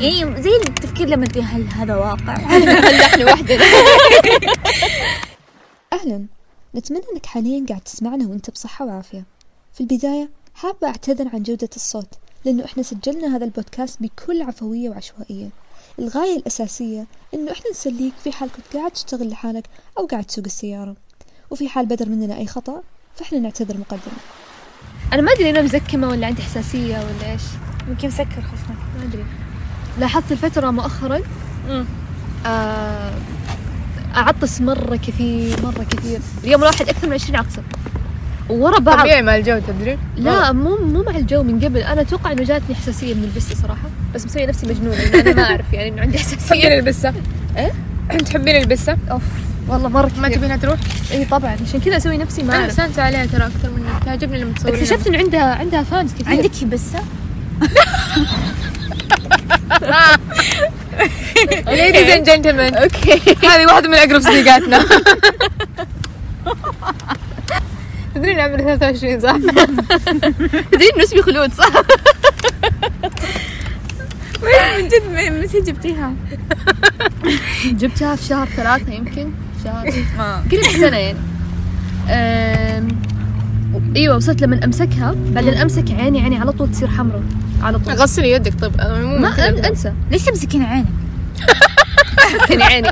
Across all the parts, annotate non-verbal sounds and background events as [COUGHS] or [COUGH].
يعني زي التفكير لما تقول هل هذا واقع؟ [LAUGHS] هل نحن وحدنا؟ [LAUGHS] أهلا. نتمنى أنك حاليا قاعد تسمعنا وأنت بصحة وعافية. في البداية حابة أعتذر عن جودة الصوت لأنه إحنا سجلنا هذا البودكاست بكل عفوية وعشوائية. الغاية الأساسية إنه إحنا نسليك في حال كنت قاعد تشتغل لحالك أو قاعد تسوق السيارة. وفي حال بدر مننا أي خطأ فإحنا نعتذر مقدما. أنا ما أدري أنا مزكمة ولا عندي حساسيه ولا إيش. يمكن مسكر خشمك ما أدري. لاحظت الفترة مؤخرا؟ آه، أعطس مرة كثير مرة كثير. اليوم الواحد أكثر من 20 عطسة. ورا بعض. طبيعي مع الجو تدري؟ لا مو مو مع الجو من قبل. أنا أتوقع إنه جاتني حساسيه من البسة صراحة. بس مسوية نفسي مجنونة أنا ما أعرف يعني إنه عندي [LAUGHS] تحبين حساسيه البسة؟ إيه؟ [CLEARS THROAT] تحبين البسة؟ أوف والله مرة ما كثير تبينها تروح؟ اي طبعا. عشان كذا أسوي نفسي ما أنا استانس عليها ترى أكثر منك تعجبني لما تصورين اكتشفت إنه عندها عندها fans كثير. عندك بسة؟ [LAUGHS] ladies and gentlemen okay هذه واحدة من أقرب صديقاتنا تدرين عمري 23 صح؟ تدري إنه اسمي خلود صح؟ من جد متى جبتيها؟ جبتها في شهر ثلاثة يمكن شهر [LAUGHS] ما قريب السنة يعني. أيوه وصلت لما امسكها بعدين امسك عيني عيني على طول تصير حمراء على طول. غسلي يدك طب أنا مو ما أنسى. ليش تمسكين عينك؟ كان عيني.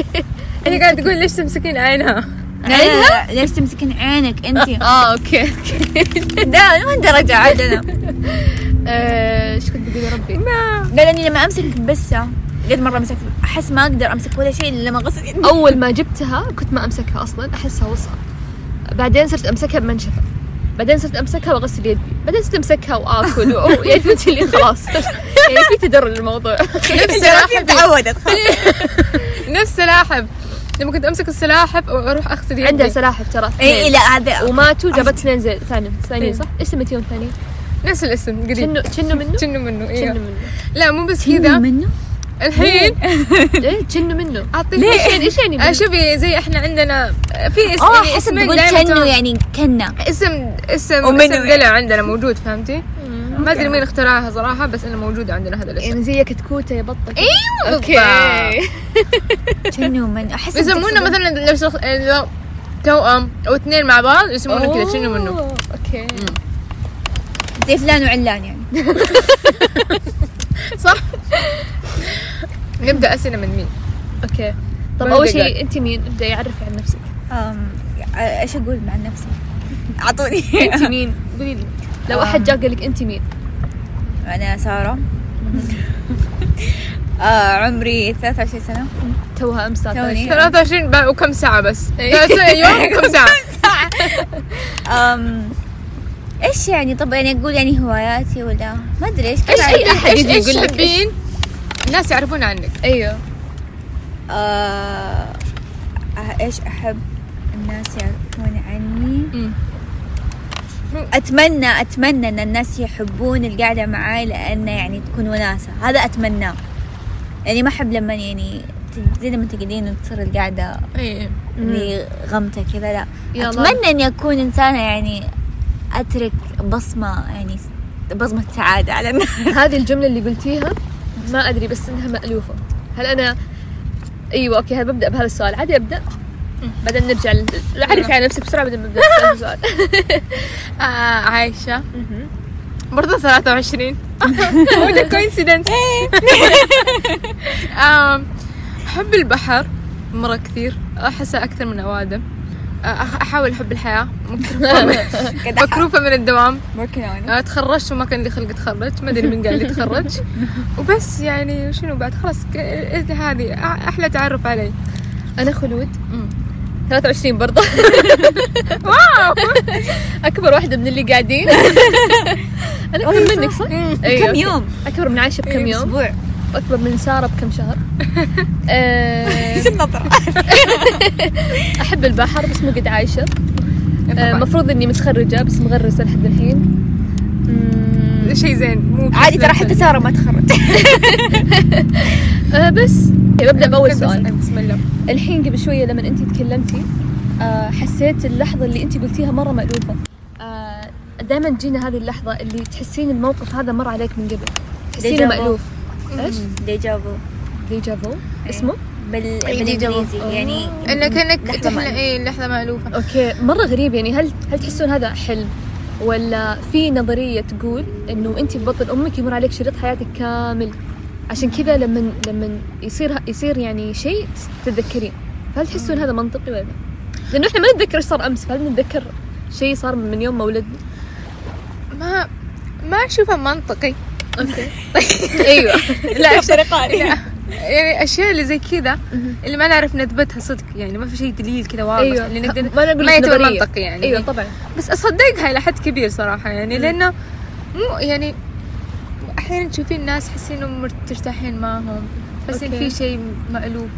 [LAUGHS] هي قاعدة تقول ليش تمسكين عينها؟ لا ليش تمسكين عينك أنت؟ [LAUGHS] آه okay okay. لا ما درجة عاد أنا. [LAUGHS] آه، إيش كنت بقول يا ربي؟ لا لاني لما أمسك بسة قد مرة مسكت أحس ما أقدر أمسك ولا شيء إلا لما اغسل يدي. أول ما جبتها كنت ما أمسكها أصلا أحسها وسخة. بعدين صرت أمسكها بمنشفة. بعدين صرت أمسكها وأغسل يدي. بعدين صرت أمسكها وآكل. و... يعني فهمتي اللي خلاص. [LAUGHS] يعني في تدرج الموضوع. [LAUGHS] نفس سلاحف. تعودت [LAUGHS] نفس سلاحف. لما كنت أمسك السلاحف وأروح أغسل يدي. عندها سلاحف ترى. اي اثنين. لا هذا وماتوا جابت اثنين زي ثاني ثانيين صح؟ إيش سميتيهم ثانيين؟ نفس الاسم قريب شنو شنو منه؟ تشنو منه؟ شنو أيوه منه؟ لا مو بس كذا. منه؟ الحين؟ إيه شنو منه؟ [LAUGHS] أعطيك إيش يعني إيش يعني آه،؟ شوفي زي إحنا عندنا في اسم آه يعني حسب تقول تمام. يعني كنا. اسم اسم اسم دلع عندنا موجود فهمتي؟ ما أدري مين اخترعها صراحة بس إنه موجود عندنا هذا الاسم. يعني زي كتكوتة يا بطة أيوه okay. [LAUGHS] كنو من أحس يسمونا مثلا لو شخص لو توأم أو اثنين مع بعض يسمونا كذا شنو منه okay. زي فلان وعلان يعني. [LAUGHS] صح؟ نبدا أسئلة من مين؟ okay طب أول؟ شيء أنت مين؟ ابدأي عرفي عن نفسك أم، إيش أقول مع نفسي أعطوني أنت [LAUGHS] مين؟ قولي لي لو أحد جاء قال لك أنت مين؟ أنا سارة [LAUGHS] آه عمري 23 سنة توها أمس توني. 23 بقى وكم ساعة بس. 23 وكم ساعة [LAUGHS] أم إيش يعني؟ طب يعني أقول يعني هواياتي ولا؟ ما أدري إيش إيش اي أحد يجي يقول لك تحبين الناس يعرفون عنك. أيوه. آه إيش أحب؟ الناس يعرفون عني. أتمنى أتمنى إن الناس يحبون القعدة معاي لأنه يعني تكون وناسة. هذا أتمناه. يعني ما أحب لما يعني زي لما تقعدين وتصير القعدة اي اللي غمتة كذا لا. أتمنى إني أكون إنسانة يعني أترك بصمة يعني بصمة سعادة على الناس. [LAUGHS] هذه الجملة اللي قلتيها ما أدري بس إنها مألوفة. هل أنا إيوه أوكي هل ببدأ بهذا السؤال؟ عادي أبدأ. بعدين نرجع ل- عرفي على نفسك بسرعة بعدين نبدأ. [LAUGHS] السؤال آه عايشة. برضه 23 ولا coincidence أحب البحر مرة كثير. احسها أكثر من أوادم. أحاول أحب الحياة. مكروفة. [LAUGHS] من, من الدوام. آه، تخرجت وما كان لي خلق أتخرج. ما أدري مين قال لي تخرج. [LAUGHS] وبس يعني شنو بعد؟ خلاص هذه أحلى تعرف علي. أنا خلود. مم. 23 برضه. [LAUGHS] wow! أكبر واحدة من اللي قاعدين. أنا أكبر منك صح؟ أيوة. كم يوم؟ أكبر من عايشه بكم يوم؟ أسبوع. واكبر من سارة بكم شهر. [LAUGHS] آه، إيش النظرة. [LAUGHS] أحب البحر بس مو قد عايشة. المفروض إني متخرجة بس مغرسة لحد الحين. شيء زين مو عادي ترى حتى سارة ما تخرج [LAUGHS] آه بس ببدا باول سؤال. بسم الله. الحين قبل شوية لما انت تكلمتي آه حسيت اللحظة اللي انت قلتيها مرة مألوفة. آه دائما تجينا هذه اللحظة اللي تحسين الموقف هذا مر عليك من قبل. تحسينه. مألوف. إيش؟ déjà vu déjà vu اسمه؟ بال... déjà vu. بالإنجليزي يعني انك كأنك لحظة تحلم مألوفة. إيه لحظة مألوفة okay مرة غريب يعني هل هل تحسون هذا حلم ولا في نظرية تقول إنه أنت في بطن أمك يمر عليك شريط حياتك كامل عشان كذا لما لما يصير يصير يعني شيء تتذكرين فهل تحسون هذا منطقي ولا لا؟ لأنه إحنا ما نتذكر إيش صار أمس فهل نتذكر شيء صار من يوم ما ولدنا؟ ما ما أشوفه منطقي أوكي. [LAUGHS] أيوه. [LAUGHS] لا لا [LAUGHS] يعني أشياء اللي زي كذا اللي ما نعرف نثبتها صدق يعني ما في شيء دليل كذا واضح أيوه. اللي نقدر ما نقول ما يعتبر. منطقي يعني. أيوه طبعا. بس أصدقها إلى حد كبير صراحة يعني لأنه مو يعني أحيانا تشوفين ناس تحسين إنهم ترتاحين معهم تحسين. في شيء مألوف.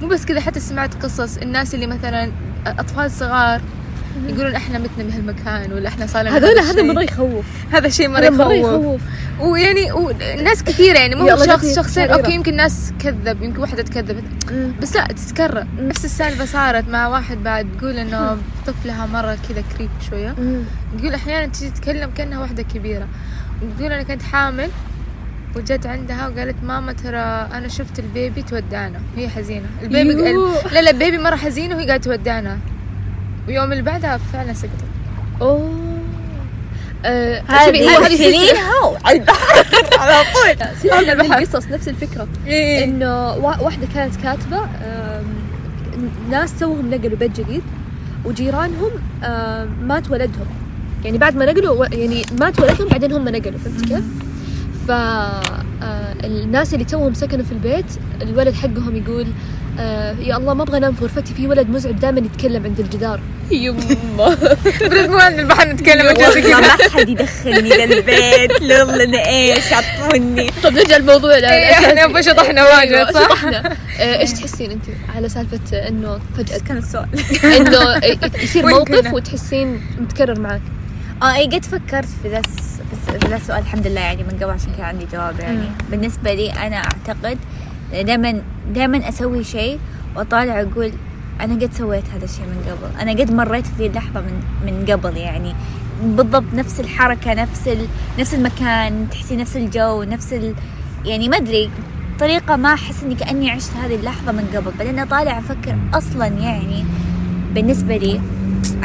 مو بس كذا حتى سمعت قصص الناس اللي مثلا أطفال صغار يقولون إحنا متنا بهالمكان ولا إحنا صار لنا هذول هذا. مرة يخوف. هذا شيء مرة يخوف. يخوف. ويعني وناس كثيرة يعني مو شخص شخصين. أوكي يمكن ناس كذب يمكن واحدة تكذبت. بس لا تتكرر. نفس السالفة صارت مع واحد بعد تقول إنه طفلها مرة كذا كريب شوية. تقول أحيانا تجي تتكلم كأنها واحدة كبيرة. وتقول أنا كنت حامل وجت عندها وقالت ماما ترى أنا شفت البيبي تودعنا هي حزينة. البيبي. لا لا البيبي مرة حزين وهي قاعدة تودعنا ويوم اللي بعدها فعلا سكتت أوه. آه، هذه هذه وعلى [LAUGHS] البحر [LAUGHS] على طول. سلسلة من القصص نفس الفكرة. إيه. إنه وا- واحدة كانت كاتبة ناس توهم نقلوا بيت جديد وجيرانهم مات ولدهم. يعني بعد ما نقلوا يعني مات ولدهم بعدين هم نقلوا فهمت كيف؟ فالناس اللي توهم سكنوا في البيت الولد حقهم يقول آه يا الله ما أبغى أنام في غرفتي في ولد مزعج دائما يتكلم عند الجدار. يمه [LAUGHS] برد مو عند البحر نتكلم والله ما حد يدخلني للبيت. والله أنا إيش؟ عطوني. طب نرجع الموضوع إيه،. إحنا شطحنا؟ أيوة، واجد صح؟ شطحنا. آه، إيش تحسين أنت على سالفة إنه فجأة؟ كان السؤال. إنه [LAUGHS] يصير موقف؟ وتحسين متكرر معك آه اي قد فكرت في ذا في ذا السؤال. الحمد لله يعني من قبل عشان كان عندي جواب يعني. مم. بالنسبة لي أنا أعتقد دائما دائما أسوي شيء وأطالع أقول أنا قد سويت هذا الشيء من قبل. أنا قد مريت في اللحظة من من قبل يعني. بالضبط نفس الحركة نفس ال... نفس المكان تحسي نفس الجو نفس ال... يعني ما أدري. طريقة ما أحس إني كأني عشت هذه اللحظة من قبل. بعدين أطالع أفكر أصلا يعني بالنسبة لي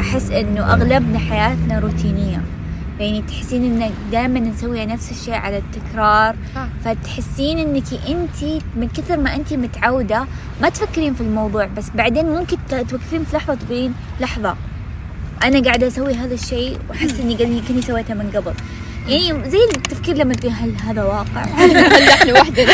أحس إنه أغلبنا حياتنا روتينية. يعني تحسين انك دائما نسوي نفس الشيء على التكرار آه. فتحسين إنك انت من كثر ما انت متعودة ما تفكرين في الموضوع بس بعدين ممكن توقفين في لحظة تقولين لحظة أنا قاعدة أسوي هذا الشيء وأحس إني قد- كني سويته من قبل يعني زي التفكير لما تقول هل هذا واقع؟ [LAUGHS] هل إحنا وحدنا [LAUGHS]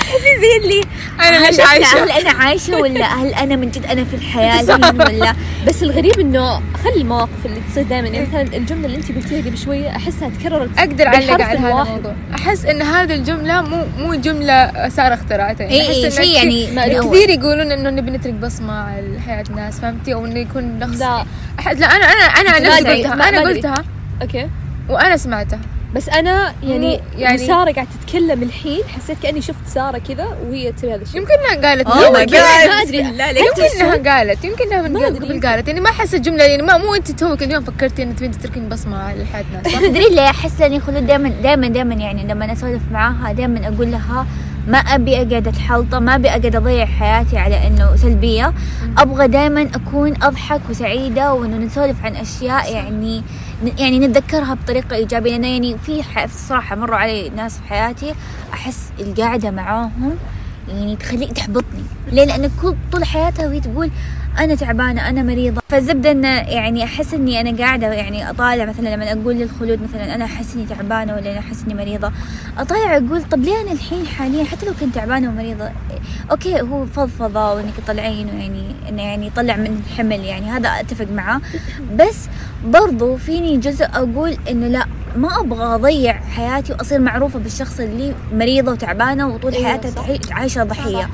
تحسين زي اللي أنا إحنا- عايشة؟ هل أنا عايشة ولا هل أنا من جد أنا في الحين ولا بس الغريب إنه خلي المواقف اللي تصير دائما يعني مثلا الجملة اللي انت قلتيها قبل شوية أحسها تكررت أقدر أعلق على هذا. الموضوع. أحس إن هذه الجملة مو مو جملة سارة اخترعتها يعني اي أحس إن شيء يعني. كثير يقولون إنه نبي نترك بصمة على حياة الناس فهمتي؟ أو إنه يكون نقص. لا. لا أنا أنا أنا نفسي قلتها أنا. قلتها. أوكي. وأنا سمعتها. بس أنا يعني يعني- يعني سارة قاعدة تتكلم الحين حسيت كأني شفت سارة كذا وهي تسوي هذا الشيء. يمكن انها قالت Oh. ما أدري. لا يمكن انها قالت يمكن انها من قبل قالت. يعني ما أحس الجملة يعني ما مو أنت توك اليوم فكرتي إن تبين تتركين بصمة على حياه الناس صح؟ [LAUGHS] تدري ليه أحس لاني خلود دائما دائما دائما يعني لما أسولف معاها دائما أقول لها ما أبي أقعد أتحلطم ما أبي أقعد أضيع حياتي على إنه سلبية. أبغى دائما أكون أضحك وسعيدة وإنه نسولف عن أشياء يعني يعني نتذكرها بطريقة إيجابية لأنه يعني في الصراحه مروا علي ناس في حياتي أحس القعدة معاهم يعني تخلي تحبطني. ليه؟ لأن كل طول حياتها وهي تقول أنا تعبانة أنا مريضة. فالزبدة انه يعني أحس إني أنا قاعدة يعني أطالع مثلا لما أقول للخلود مثلا أنا أحس إني تعبانة ولا أنا أحس إني مريضة. أطالع أقول طب ليه أنا الحين حاليا حتى لو كنت تعبانة ومريضة أوكي هو فضفضة وإنك تطلعين يعني إنه يعني يطلع من الحمل يعني هذا أتفق معاه بس برضو فيني جزء أقول إنه لا ما أبغى أضيع حياتي وأصير معروفة بالشخص اللي مريضة وتعبانة وطول أيوة، حياتها عايشه ضحية.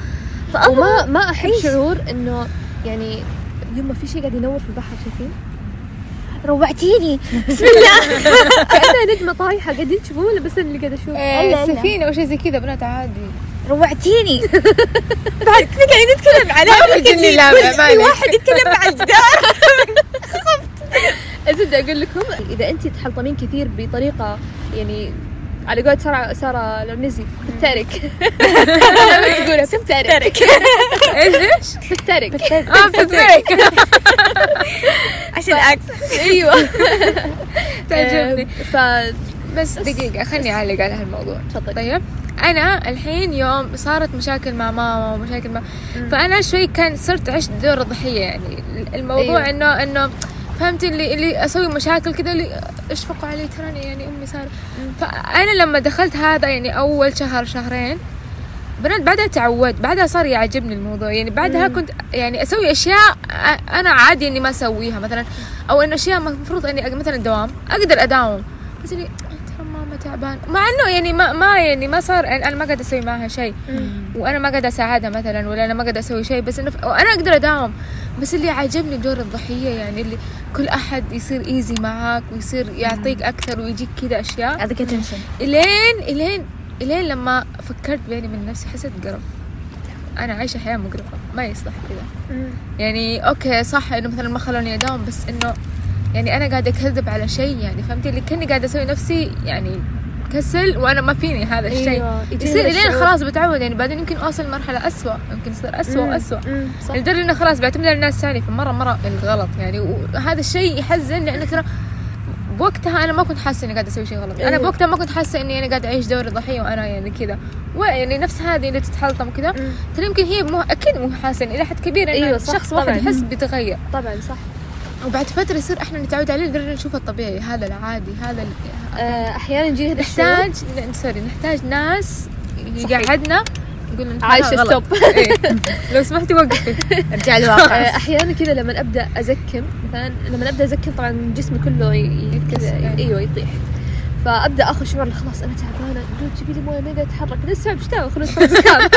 فأبغى وما ما أحب. شعور إنه يعني يما في شيء قاعد ينور في البحر شايفين؟ روعتيني بسم الله. [LAUGHS] كأنها نجمة طايحة قاعدين تشوفون ولا بس اللي قاعد أشوف. لا. السفينه أو شيء زي كذا بنات عادي. روعتيني [LAUGHS] بعد كذا قاعدين نتكلم على في واحد يتكلم مع الجدار. [LAUGHS] الزبده أقول لكم إذا انت تحلطمين كثير بطريقة يعني على قولة سارة سارة العنزي بالتارك تقولها بالتارك إيش؟ إيش؟ بالتارك آه فتريك [LAUGHS] عشان عكس أيوه. [LAUGHS] [LAUGHS] تعجبني. ف بس دقيقة خليني أعلق على هالموضوع. تفضل. طيب. أنا الحين يوم صارت مشاكل مع ماما ومشاكل مع فأنا شوي كان صرت عشت دور الضحية يعني. الموضوع أيوة. إنه إنه فهمتي؟ اللي اللي أسوي مشاكل كذا اللي أشفقوا علي تراني يعني أمي صار. فأنا لما دخلت هذا يعني أول شهر شهرين بنات بعدها تعودت بعدها صار يعجبني الموضوع. يعني بعدها كنت يعني أسوي أشياء أنا عادي إني ما أسويها مثلا أو إنه أشياء المفروض إني مثلا دوام أقدر أداوم. بس ماما تعبان. مع إنه يعني ما ما يعني ما صار أنا ما قاعدة أسوي معها شيء. وأنا ما قاعدة أساعدها مثلا ولا أنا ما قاعدة أسوي شيء بس إنه وأنا أقدر أداوم. بس اللي عجبني دور الضحية يعني اللي كل أحد يصير easy معاك ويصير يعطيك أكثر ويجيك كذا أشياء. يعطيك attention الين الين إلين لما فكرت بيني من نفسي حسيت قرف أنا عايشة حياة مقرفة ما يصلح كذا يعني أوكي صح إنه مثلا ما خلوني أداوم بس إنه يعني أنا قاعدة أكذب على شيء يعني فهمتي؟ اللي كأني قاعدة أسوي نفسي يعني كسل وأنا ما فيني هذا الشيء. أيوة، يصير الين الشعور. خلاص بتعود يعني بعدين يمكن أوصل مرحله أسوأ يمكن وأسوأ مم، صح. لدرجه إنه خلاص بعتمد على الناس ثاني فمرة مرة الغلط. يعني وهذا الشيء يحزن لأنه ترى بوقتها أنا ما كنت حاسة إني قاعدة أسوي شيء غلط. أنا أيوة. بوقتها ما كنت حاسة إني أنا قاعدة أعيش دور الضحيه وأنا يعني كذا. ويعني نفس هذه اللي تتحلطم كذا. ترى يمكن هي مو أكيد مو حاسة إلى حد كبير إنه أيوة، صح، شخص واحد. يحس بيتغير طبعا صح. وبعد فترة يصير إحنا نتعود عليه لدرجه نشوفه الطبيعي هذا العادي هذا ال- آه، أحيانا يجيني هذا نحتاج سوري نحتاج ناس يقعدنا يقول هذا غلط. stop. [LAUGHS] إيه. لو سمحتي وقفي [LAUGHS] ارجع آه، الواقع أحيانا كذا لما أبدأ أزكم مثلا لما أبدأ أزكم طبعا جسمي كله يتكسر. أيوه يطيح فأبدأ اخذ شعور خلاص أنا تعبانة. جود جيبي لي مويه ما أقدر اتحرك لسه دعوه خلونا زكام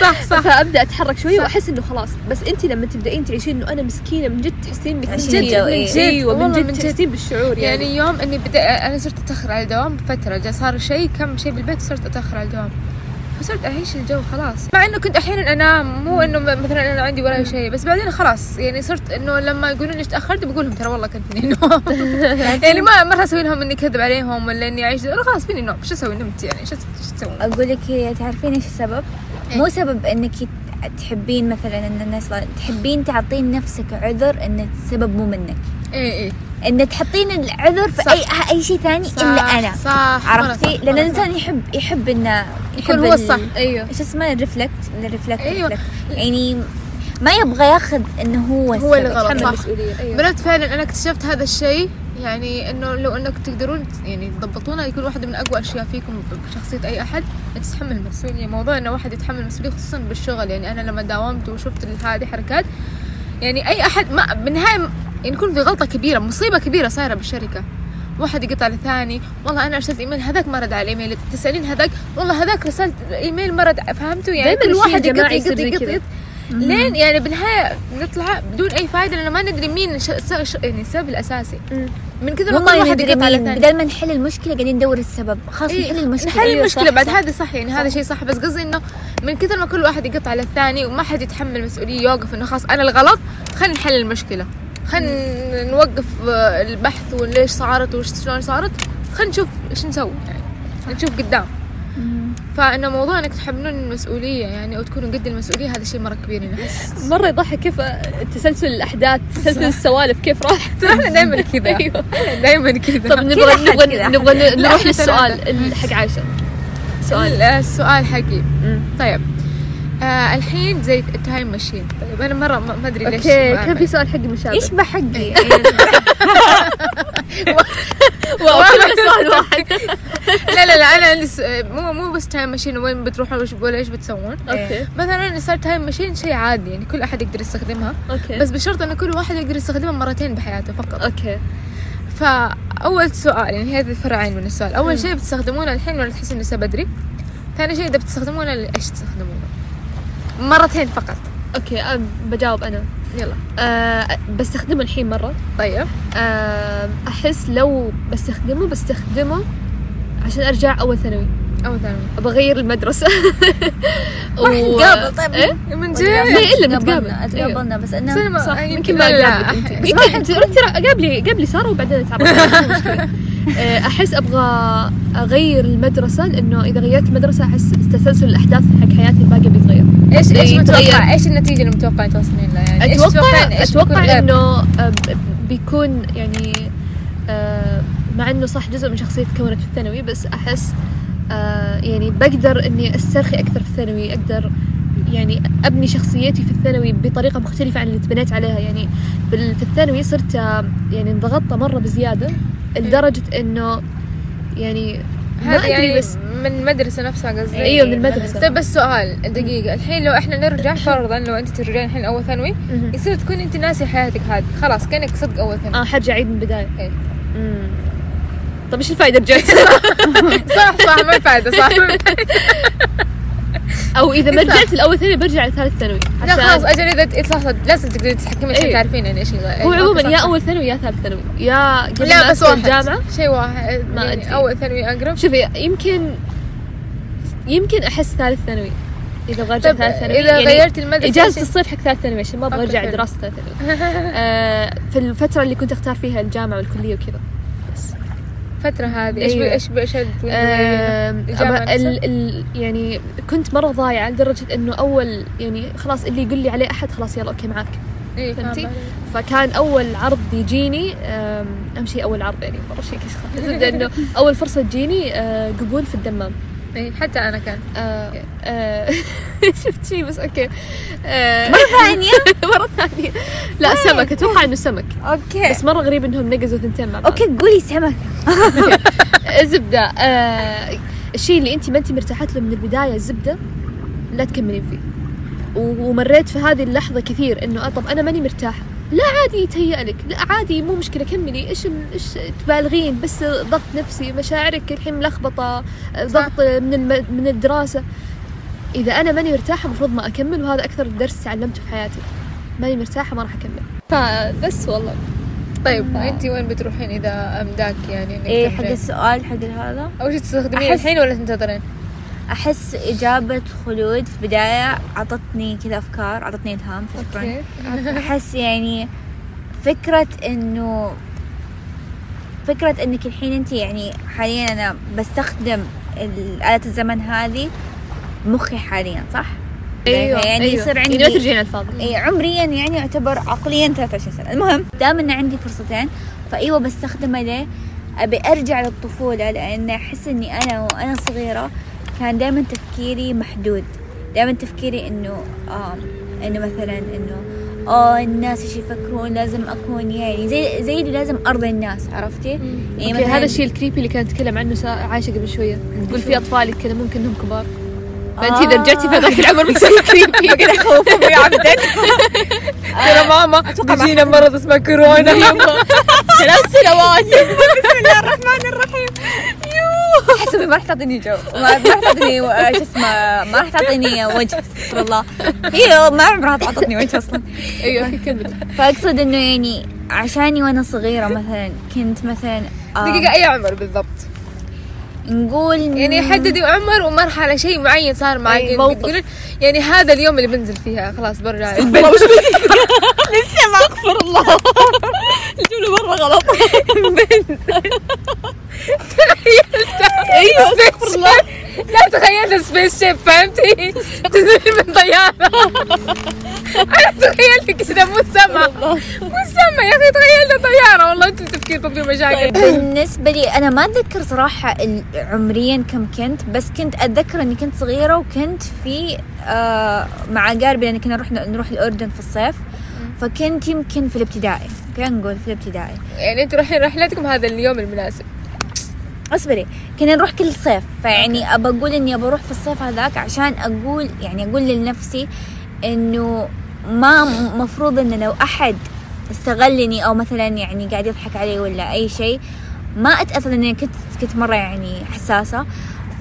صح. صح فأبدأ أتحرك شوي وأحس إنه خلاص. بس انت لما تبدأين تعيشين إنه أنا مسكينة من جد تحسين من جد من. جد. أيوه من جد من جد. تحسين بالشعور يعني, يعني يوم إني بدأ أنا صرت أتأخر على الدوام بفترة. جا صار شيء كم شيء بالبيت صرت أتأخر على الدوام فصرت أعيش الجو خلاص. مع إنه كنت أحيانا أنام مو إنه مثلا أنا عندي وراي شيء بس بعدين خلاص يعني صرت إنه لما يقولون لي تأخرت بقول لهم ترى والله كان فيني نوم يعني ما ما أسوي لهم إني كذب عليهم ولا إني أعيش خلاص فيني نوم شو أسوي؟ نمت يعني شو تسوون؟ أقول لك هي تعرفين إيش السبب؟ مو سبب إنك تحبين مثلا إن الناس تحبين تعطين نفسك عذر إن السبب مو منك. إيه إيه. إن تحطين العذر في صح. أي اي شيء ثاني صح، الا أنا. صح. عرفتي؟ لأن الإنسان يحب يحب إنه يكون هو ال- الصح. أيوه. إيش اسمه؟ ال reflect ال reflect. ال reflect. يعني ما يبغى ياخذ إنه هو هو اللي. غلط صح. أيوه. بنات فعلا أنا اكتشفت هذا الشيء. يعني إنه لو إنك تقدرون يعني تضبطونها يكون واحدة من أقوى أشياء فيكم بشخصية أي أحد تتحمل المسؤولية. موضوع إنه واحد يتحمل المسؤولية خصوصا بالشغل. يعني أنا لما داومت وشفت هذه حركات يعني أي أحد ما بالنهاية يعني يكون في غلطة كبيرة مصيبة كبيرة صايرة بالشركة. واحد يقطع للثاني. والله أنا أرسلت إيميل هذاك ما رد على الايميل تسألين هذاك؟ والله هذاك رسلت إيميل ما رد فهمتوا يعني؟ كل واحد يقط الجماعي يقط يصير زي يقط كذا. يقط. لين يعني بالنهاية نطلع بدون أي فائده لأنه ما ندري مين ش... س... ش... يعني السبب الأساسي. مم. من كثر ما كل واحد يقطع على الثاني. بدل ما نحل المشكلة قاعدين ندور السبب. خلاص إيه، نحل المشكلة. نحل أيوة، المشكلة. صح، بعد. هذا صح يعني هذا شيء صح. بس قصدي إنه من كثر ما كل واحد يقطع على الثاني وما حد يتحمل المسؤوليه يوقف إنه خلاص أنا الغلط خلينا نحل المشكلة. خلينا نوقف آه، البحث وليش صارت وش شلون صارت. خلينا نشوف إيش نسوي يعني. نشوف قدام. فانه موضوع إنك تحملون المسؤولية يعني أو تكونوا قد المسؤولية هذا شيء مرة كبير يعني. احس مرة يضحك كيف تسلسل الأحداث تسلسل السوالف كيف راح. ترى إحنا دائما كذا. أيوه. دائما كذا. طب نبغى نبغى. نبغى نروح للسؤال ال- حق عائشه سؤال. سؤال السؤال حقي. طيب. آه الحين زي ال time machine. طيب أنا مرة ما أدري ليش okay كان في سؤال حقي مشابه. يشبه حقي؟ [LAUGHS] [LAUGHS] واو كله سؤال واحد. [LAUGHS] لا لا لا أنا عندي مو مو بس time machine وين بتروحون ولا إيش بتسوون. okay. مثلا صار time machine شيء عادي يعني كل أحد يقدر يستخدمها. okay. بس بشرط إنه كل واحد يقدر يستخدمها مرتين بحياته فقط. okay. فأول سؤال يعني هذه فرعين من السؤال. أول شيء بتستخدمونه الحين ولا تحسون لسه بدري؟ ثاني شيء إذا بتستخدمونه إيش تستخدمونه؟ مرتين فقط. okay أه، بجاوب أنا. يلا. أه بستخدمه الحين مرة. طيب. أه أحس لو بستخدمه بستخدمه عشان أرجع أول ثانوي. أو ثاني أبغى اغير المدرسة. [LAUGHS] ما نتقابل طيب. إيه؟ من جد. ليه إلا تقابلنا نتقابل. تقابلنا بس إنه صح يمكن ما لا، لا، اقابلك أنت. أح- يمكن انت قابلي قابلي سارة وبعدين. آه، [LAUGHS] أحس أبغى أغير المدرسة لأنه إذا غيرت المدرسة أحس تسلسل الأحداث حق حياتي الباقيه بيتغير. إيش إيش يتغير. متوقع؟ إيش النتيجة المتوقعه توصلين لها؟ يعني أتوقع إيش أتوقع؟ إنه آه، بيكون يعني آه، مع إنه صح جزء من شخصيتي تكونت في الثانوي بس أحس آه، يعني بقدر إني أسترخي أكثر في الثانوي أقدر يعني أبني شخصيتي في الثانوي بطريقة مختلفة عن اللي تبنيت عليها. يعني في الثانوي صرت آه، يعني انضغطت مرة بزيادة. لدرجة إنه يعني هذا يعني بس من المدرسة نفسها قصدي أيوة، من المدرسة. طيب بس سؤال دقيقة الحين لو إحنا نرجع [LAUGHS] فرضا لو أنت ترجعين الحين اول ثانوي. يصير تكون أنت ناسي حياتك هذه خلاص كأنك صدق أول ثانوي آه حرجع اعيد من البداية إيه. مم. طب إيش الفائده رجعت [LAUGHS] صح صح ما فايدة صح [LAUGHS] أو إذا ما. رجعت الأول ثانوي برجع لثالث ثانوي لا خلاص أجل إذا صح صح لازم تقدري تتحكمي عشان إيه. تعرفين يعني إيش اللي هو إيه، عموما يا. أول ثانوي يا ثالث ثانوي يا قبل لا بس واحد الجامعة شيء واحد ما يعني أدري. أول ثانوي أقرب شوفي يمكن يمكن أحس ثالث ثانوي إذا أبغى ارجع ثالث ثانوي إذا غيرتي المدرسة إجازة إيش- الصيف حق ثالث ثانوي عشان ما أبغى أرجع. دراسه ثالث ثانوي آه في الفترة اللي كنت أختار فيها الجامعة والكلية وكذا الفترة هذه إيش أيوة. إيش إيش آه ال ال يعني كنت مرة ضايعة لدرجة إنه أول يعني خلاص اللي يقول لي عليه أحد خلاص يلا أوكي معاك. إيه، فهمتي؟ فكان أول عرض يجيني أهم شيء أول عرض يعني مره شيء الزبده [LAUGHS] إنه أول فرصة تجيني آه، قبول في الدمام. إيه، حتى أنا كان. آه، آه، [LAUGHS] شفت شيء بس okay. آه، مرة [LAUGHS] ثانية. مرة ثانية. لا سمك أتوقع إنه سمك. okay. بس مرة غريب إنهم نقزوا ثنتين مع بعض. okay قولي سمك. [LAUGHS] الزبدة آه، الشيء اللي انت ما انت مرتاحة له من البداية الزبدة لا تكملين فيه. ومريت في هذه اللحظة كثير إنه طب أنا ماني مرتاحة. لا عادي يتهيأ لك لا عادي مو مشكلة. كملي. إيش ال- إيش تبالغين؟ بس ضغط نفسي مشاعرك الحين ملخبطة ضغط من الم... من الدراسة. إذا أنا ماني مرتاحة المفروض ما أكمل وهذا أكثر درس تعلمته في حياتي. ماني مرتاحة ما راح أكمل. فبس والله. طيب انت وين بتروحين إذا أمداك يعني إنك إيه حق؟ السؤال حق هذا؟ اول شيء تستخدمين أحس- الحين ولا تنتظرين؟ أحس إجابة خلود في بداية عطتني كذا أفكار عطتني إلهام شكرا أحس يعني فكرة إنه فكرة إنك الحين أنت يعني حاليا أنا بستخدم آلة الزمن هذه مخي حاليا صح؟ أيوه يعني أيوة. يصير عندي يعني ما ترجعين الفاضي اي عمريا يعني يعتبر عقليا 23 سنة المهم دام إن عندي فرصتين فإيوه بستخدمه ليه؟ أبي أرجع للطفولة لأن أحس إني أنا وأنا صغيرة كان دائما تفكيري محدود. دائما تفكيري إنه آه إنه مثلا إنه آه الناس إيش يفكرون؟ لازم أكون يعني زي زي اللي لازم أرضي الناس عرفتي؟ يعني مثلاً- هذا الشيء الكريبي اللي كانت تتكلم عنه عايشة قبل شوية. تقول في أطفال يتكلمون كأنهم كبار. فانت إذا آه. رجعتي في هذاك العمر بتصير كريبي كذا خوفهم يا عبدك. ترى ماما بيجينا مرض اسمه كورونا. [LAUGHS] ثلاث سنوات. بسم الله الرحمن الرحيم. حسبي ما راح تعطيني جو. ما راح تعطيني و- شو اسمه ما راح تعطيني وجه استغفر الله. هي ما عمرها تعطتني وجه أصلا. أيوه كمل فأقصد إنه يعني عشاني وأنا صغيرة مثلا كنت مثلا آه، دقيقة أي عمر بالضبط؟ نقول يعني حددي عمر ومرحلة شيء معين صار معك. أي يعني. تقولين يعني هذا اليوم اللي بنزل فيها. خلاص برجع. لسه [LAUGHS] ما اغفر الله. الجمله مرة غلط. أيوه استغفر الله. لا تخيلت spaceship فهمتي؟ تنزلي من طيارة. أنا تخيلت كذا مو سما مو سما يا أخي تخيلت طيارة. والله انت تفكيركم في مشاكل. بالنسبة لي أنا ما أتذكر صراحة عمري كم كنت بس كنت أتذكر إني كنت صغيرة وكنت في آه مع أقاربي لأن كنا نروح نروح الأردن في الصيف. فكنت يمكن في الابتدائي. خلينا نقول في الابتدائي. يعني أنتوا رايحين رحلتكم هذا اليوم المناسب. اصبري كنا نروح كل صيف. فيعني أبى أقول إني أبى أروح في الصيف هذاك عشان أقول يعني أقول لنفسي إنه ما مفروض إنه لو أحد استغلني أو مثلا يعني قاعد يضحك علي ولا أي شيء ما أتأثر لأني كنت كنت مرة يعني حساسة.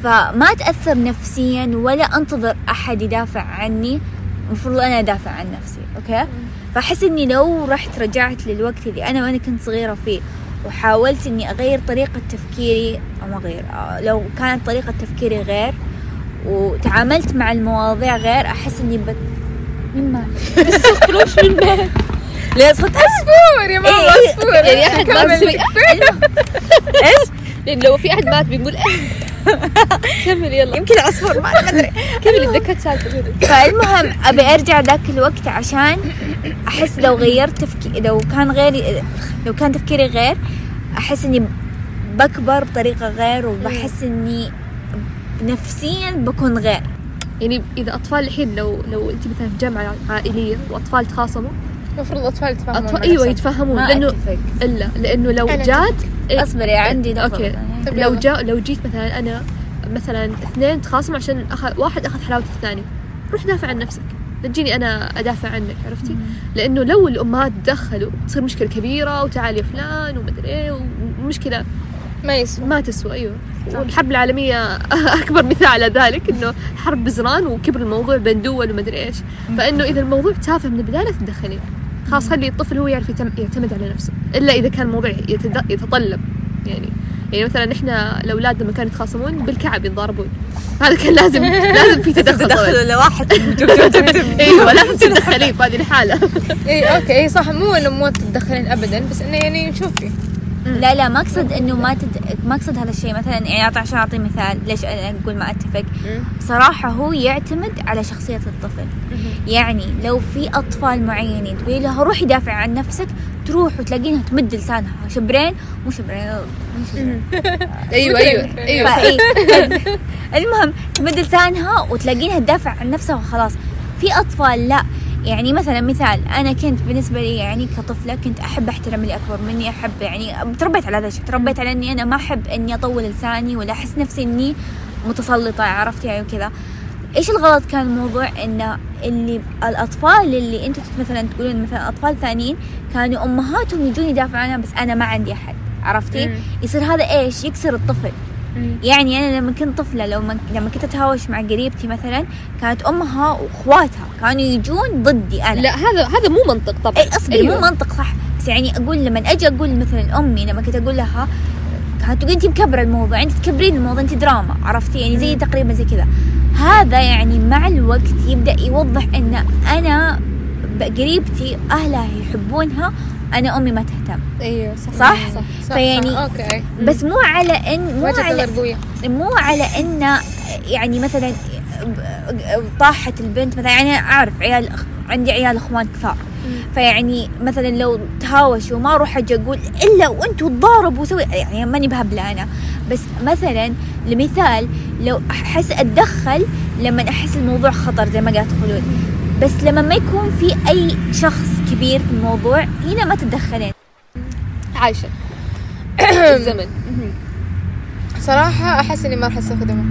فما أتأثر نفسيا ولا أنتظر أحد يدافع عني. المفروض أنا أدافع عن نفسي أوكي؟ فأحس إني لو رحت رجعت للوقت اللي أنا وأنا كنت صغيرة فيه وحاولت إني أغير طريقة تفكيري أو ما أغير آه، لو كانت طريقة تفكيري غير وتعاملت مع المواضيع غير أحس إني بت مين ما؟ لا صوت عصفور يا ماما إيه، عصفور يعني احد [LAUGHS] إيش؟ لأن لو في أحد مات بيقول إيه. [LAUGHS] كمل يلا. يمكن العصفور ما أدري. [LAUGHS] كمل الدكات سالفة فالمهم أبي أرجع ذاك الوقت عشان أحس لو غيرت تفكي لو كان غيري لو كان تفكيري غير أحس إني بكبر بطريقة غير وبحس إني نفسيا بكون غير. يعني إذا أطفال الحين لو لو أنت مثلا في جامعة عائلية وأطفال تخاصموا المفروض الاطفال يتفاهمون أطفال مع إيوه. يتفهمون لأنه الا لأنه لو أنا جات إيه، أصبري عندي نقطة أوكي. طيب لو. جاء لو جيت مثلا أنا مثلا اثنين تخاصموا عشان أخذ واحد أخذ حلاوة الثاني. روح دافع عن نفسك. لا تجيني أنا أدافع عنك عرفتي؟ لأنه لو الأمهات تدخلوا تصير مشكلة كبيرة وتعال يا فلان ومدري إيه ومشكلة ما يسوى. ما تسوى أيوه. والحرب العالمية [LAUGHS] أكبر مثال على ذلك إنه حرب بزران وكبر الموضوع بين دول ومدري إيش. فإنه إذا الموضوع تافه من البداية لا تتدخلين خلاص خلي الطفل هو يعرف يعتمد على نفسه إلا إذا كان الموضوع يتطلب يعني يعني مثلا إحنا الأولاد لما كانوا يتخاصمون بالكعب يتضاربون هذا كان لازم [LAUGHS] لازم في تدخل طبعاً. لواحد أيوه لازم تتدخلين في هذه الحالة. [LAUGHS] اي okay اي صح مو إنه مو تتدخلين ابدا بس إنه يعني شوفي لا لا ما اقصد إنه ما تد... ما اقصد هذا الشيء مثلا يعني عشان أعطي مثال ليش أنا أقول ما أتفق؟ صراحة هو يعتمد على شخصية الطفل. يعني لو في أطفال معينين تقولي لها روحي دافعي عن نفسك تروح وتلاقينها تمد لسانها. شبرين مو شبرين [LAUGHS] أيوه أيوه أيوه. [LAUGHS] المهم تمد لسانها وتلاقينها تدافع عن نفسها وخلاص. في أطفال لا. يعني مثلا مثال أنا كنت بالنسبة لي يعني كطفلة كنت أحب أحترم اللي أكبر مني أحب يعني تربيت على هذا الشيء تربيت على إني أنا ما أحب إني أطول لساني ولا أحس نفسي إني متسلطة عرفت يعني وكذا. إيش الغلط كان الموضوع؟ انه اللي الأطفال اللي أنتم مثلا تقولون مثلا أطفال ثانيين كانوا أمهاتهم يجون يدافعوا عنها بس أنا ما عندي أحد عرفتي؟ يصير هذا إيش؟ يكسر الطفل. يعني أنا لما كنت طفلة لو ما لما كنت أتهاوش مع قريبتي مثلا كانت أمها وأخواتها كانوا يجون ضدي أنا. لا هذا هذا مو منطق طبعا. اي أصبري أيوه. مو منطق صح. بس يعني أقول لما أجي أقول مثلا أمي لما كنت أقول لها كانت تقول انت مكبرة الموضوع انت تكبرين الموضوع انت دراما عرفتي؟ يعني زي تقريبا زي كذا. هذا يعني مع الوقت يبدأ يوضح إن أنا قريبتي أهلها يحبونها أنا أمي ما تهتم. أيوه صح. صح؟ صح صح. فيعني- صح. أوكي. بس مو على ان مو على مو على إن يعني مثلا طاحت البنت مثلا يعني أعرف عيال عندي عيال إخوان كثار. فيعني مثلا لو تهاوشوا ما أروح أجي أقول إلا وأنتوا تضاربوا وسوي يعني ماني بهبله أنا. بس مثلا لمثال لو أحس أتدخل لما أحس الموضوع خطر زي ما قالت خلود بس لما ما يكون في أي شخص كبير في الموضوع هنا ما تتدخلين عايشة. [COUGHS] الزمن. صراحة أحس إني ما راح أستخدمه.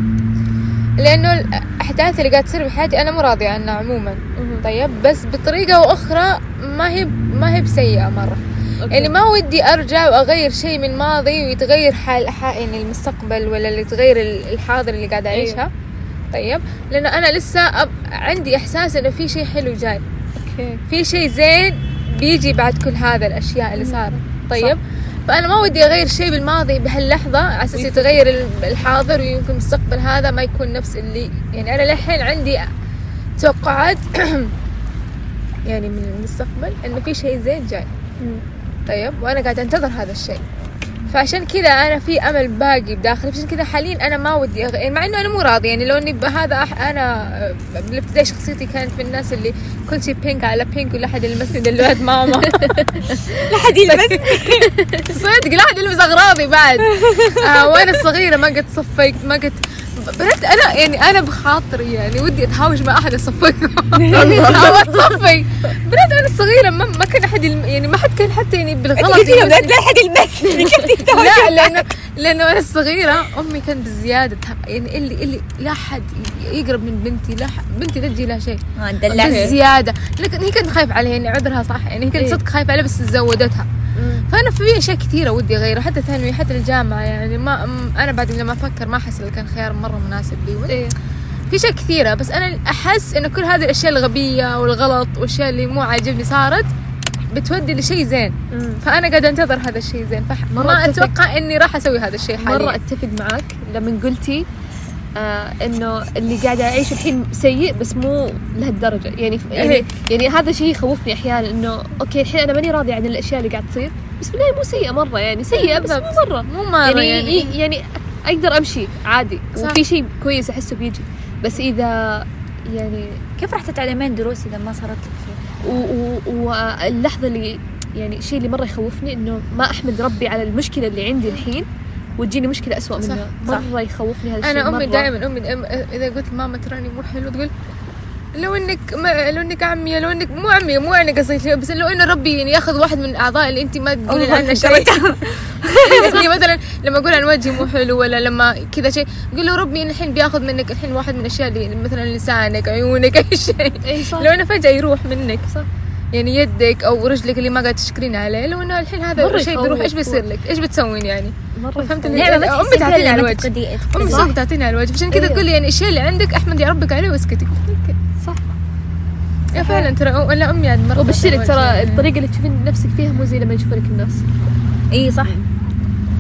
لأنه الأحداث اللي قاعد تصير بحياتي أنا مو راضية عنها عموما. طيب؟ بس بطريقة وأخرى ما هي ما هي بسيئة مرة. يعني ما ودي أرجع وأغير شيء من الماضي ويتغير حال حال يعني المستقبل ولا اللي يتغير ال- الحاضر اللي قاعد أعيشها. طيب. لأنه أنا لسه أب... عندي إحساس إنه في شيء حلو جاي. أوكي. في شيء زين بيجي بعد كل هذا الأشياء اللي صارت. طيب. فأنا ما ودي أغير شيء بالماضي بهاللحظة على أساس يتغير ال- الحاضر ويمكن المستقبل هذا ما يكون نفس اللي يعني أنا للحين عندي توقعات [CLEARS THROAT] يعني من المستقبل إنه في شيء زين جاي. طيب. وأنا قاعدة أنتظر هذا الشيء. فعشان كذا أنا في أمل باقي بداخلي عشان كذا حاليا أنا ما ودي أغير مع إنه أنا مو راضية يعني لو إني بهذا أح- أنا بالابتدائي شخصيتي كانت من الناس اللي كل شيء بينك على بينك ولا أحد يلمسني دلوقتي ماما. [LAUGHS] لا حد يلبس [LAUGHS] صدق لا أحد يلمس أغراضي بعد. آه وأنا صغيرة ما قد صفيت ما قد بنت أنا يعني أنا بخاطري يعني ودي أتهاوش مع أحد اصفقهم أو اتصفي بنت أنا صغيرة ما, ما كان احد يلم يعني ما حد كان حتى يعني بالغلط يلمسني. لا حد يلمسني [LAUGHS] لا لأنه لأنه أنا الصغيره أمي كانت بزيادة. يعني اللي اللي لا حد يقرب من بنتي لا حد بنتي لا تجي لها شيء. دلعت بزيادة. لكن هي كانت خايفة عليها يعني عذرها صح. يعني هي كانت إيه. صدق خايفة عليها بس زودتها. فأنا في أشياء كثيرة ودي أغيرها حتى ثانوي حتى الجامعة يعني ما أنا بعد لما أفكر ما أحس إنه كان خيار مرة مناسب لي إيه. في أشياء كثيرة بس أنا أحس إنه كل هذه الأشياء الغبية والغلط والأشياء اللي مو عاجبني صارت بتودي لشيء زين. فأنا قاعدة أنتظر هذا الشيء زين. فما. أتوقع إني راح أسوي هذا الشيء حاليا. أتفق معاك. لما قلتي آه إنه اللي قاعد اعيشه الحين سيء بس مو لهالدرجة يعني يعني, إيه. يعني هذا شيء يخوفني أحيانا إنه أوكي الحين أنا ماني راضية عن الأشياء اللي قاعد تصير بس في النهاية مو سيئة مرة يعني سيئة بس مو. مرة مو مرة يعني يعني, يعني أقدر أمشي عادي صح. وفي شيء كويس أحسه بيجي بس إذا يعني كيف راح تتعلمين دروس إذا ما صارت لك واللحظة اللي يعني الشيء اللي مرة يخوفني إنه ما أحمد ربي على المشكلة اللي عندي الحين وتجيني مشكلة أسوأ صح، منها صح. مرة يخوفني هذا الشيء أنا امي. دائما أمي دائما إذا قلت ماما تراني مو حلو تقول لو إنك ما لو إنك عمي لو إنك مو عمي مو أنا قصدي بس لو إنه ربي يعني يأخذ واحد من الاعضاء اللي انت ما تقولين عنه شيء [LAUGHS] يعني مثلا لما أقول عن وجهي مو حلو ولا لما كذا شيء قول له ربي الحين بيأخذ منك الحين واحد من الاشياء اللي مثلا لسانك عيونك أي شيء لو إنه فجأة يروح منك صح. يعني يدك أو رجلك اللي ما قاعد تشكرين عليه لو إنه الحين هذا الشيء بيروح. إيش بيصير؟ لك؟ إيش بتسوين يعني؟ مرة فهمت. اللي- أمي تحسي تعطيني على الوجه. أمي صح تعطيني على الوجه. عشان كذا إيه. تقول يعني الشيء اللي عندك احمدي ربك عليه واسكتي صح. يا فعلا ترى ولا أمي يعني مرة وبشرك ترى الطريقة اللي تشوفين نفسك فيها مو زي لما يشوفونك الناس. إي صح.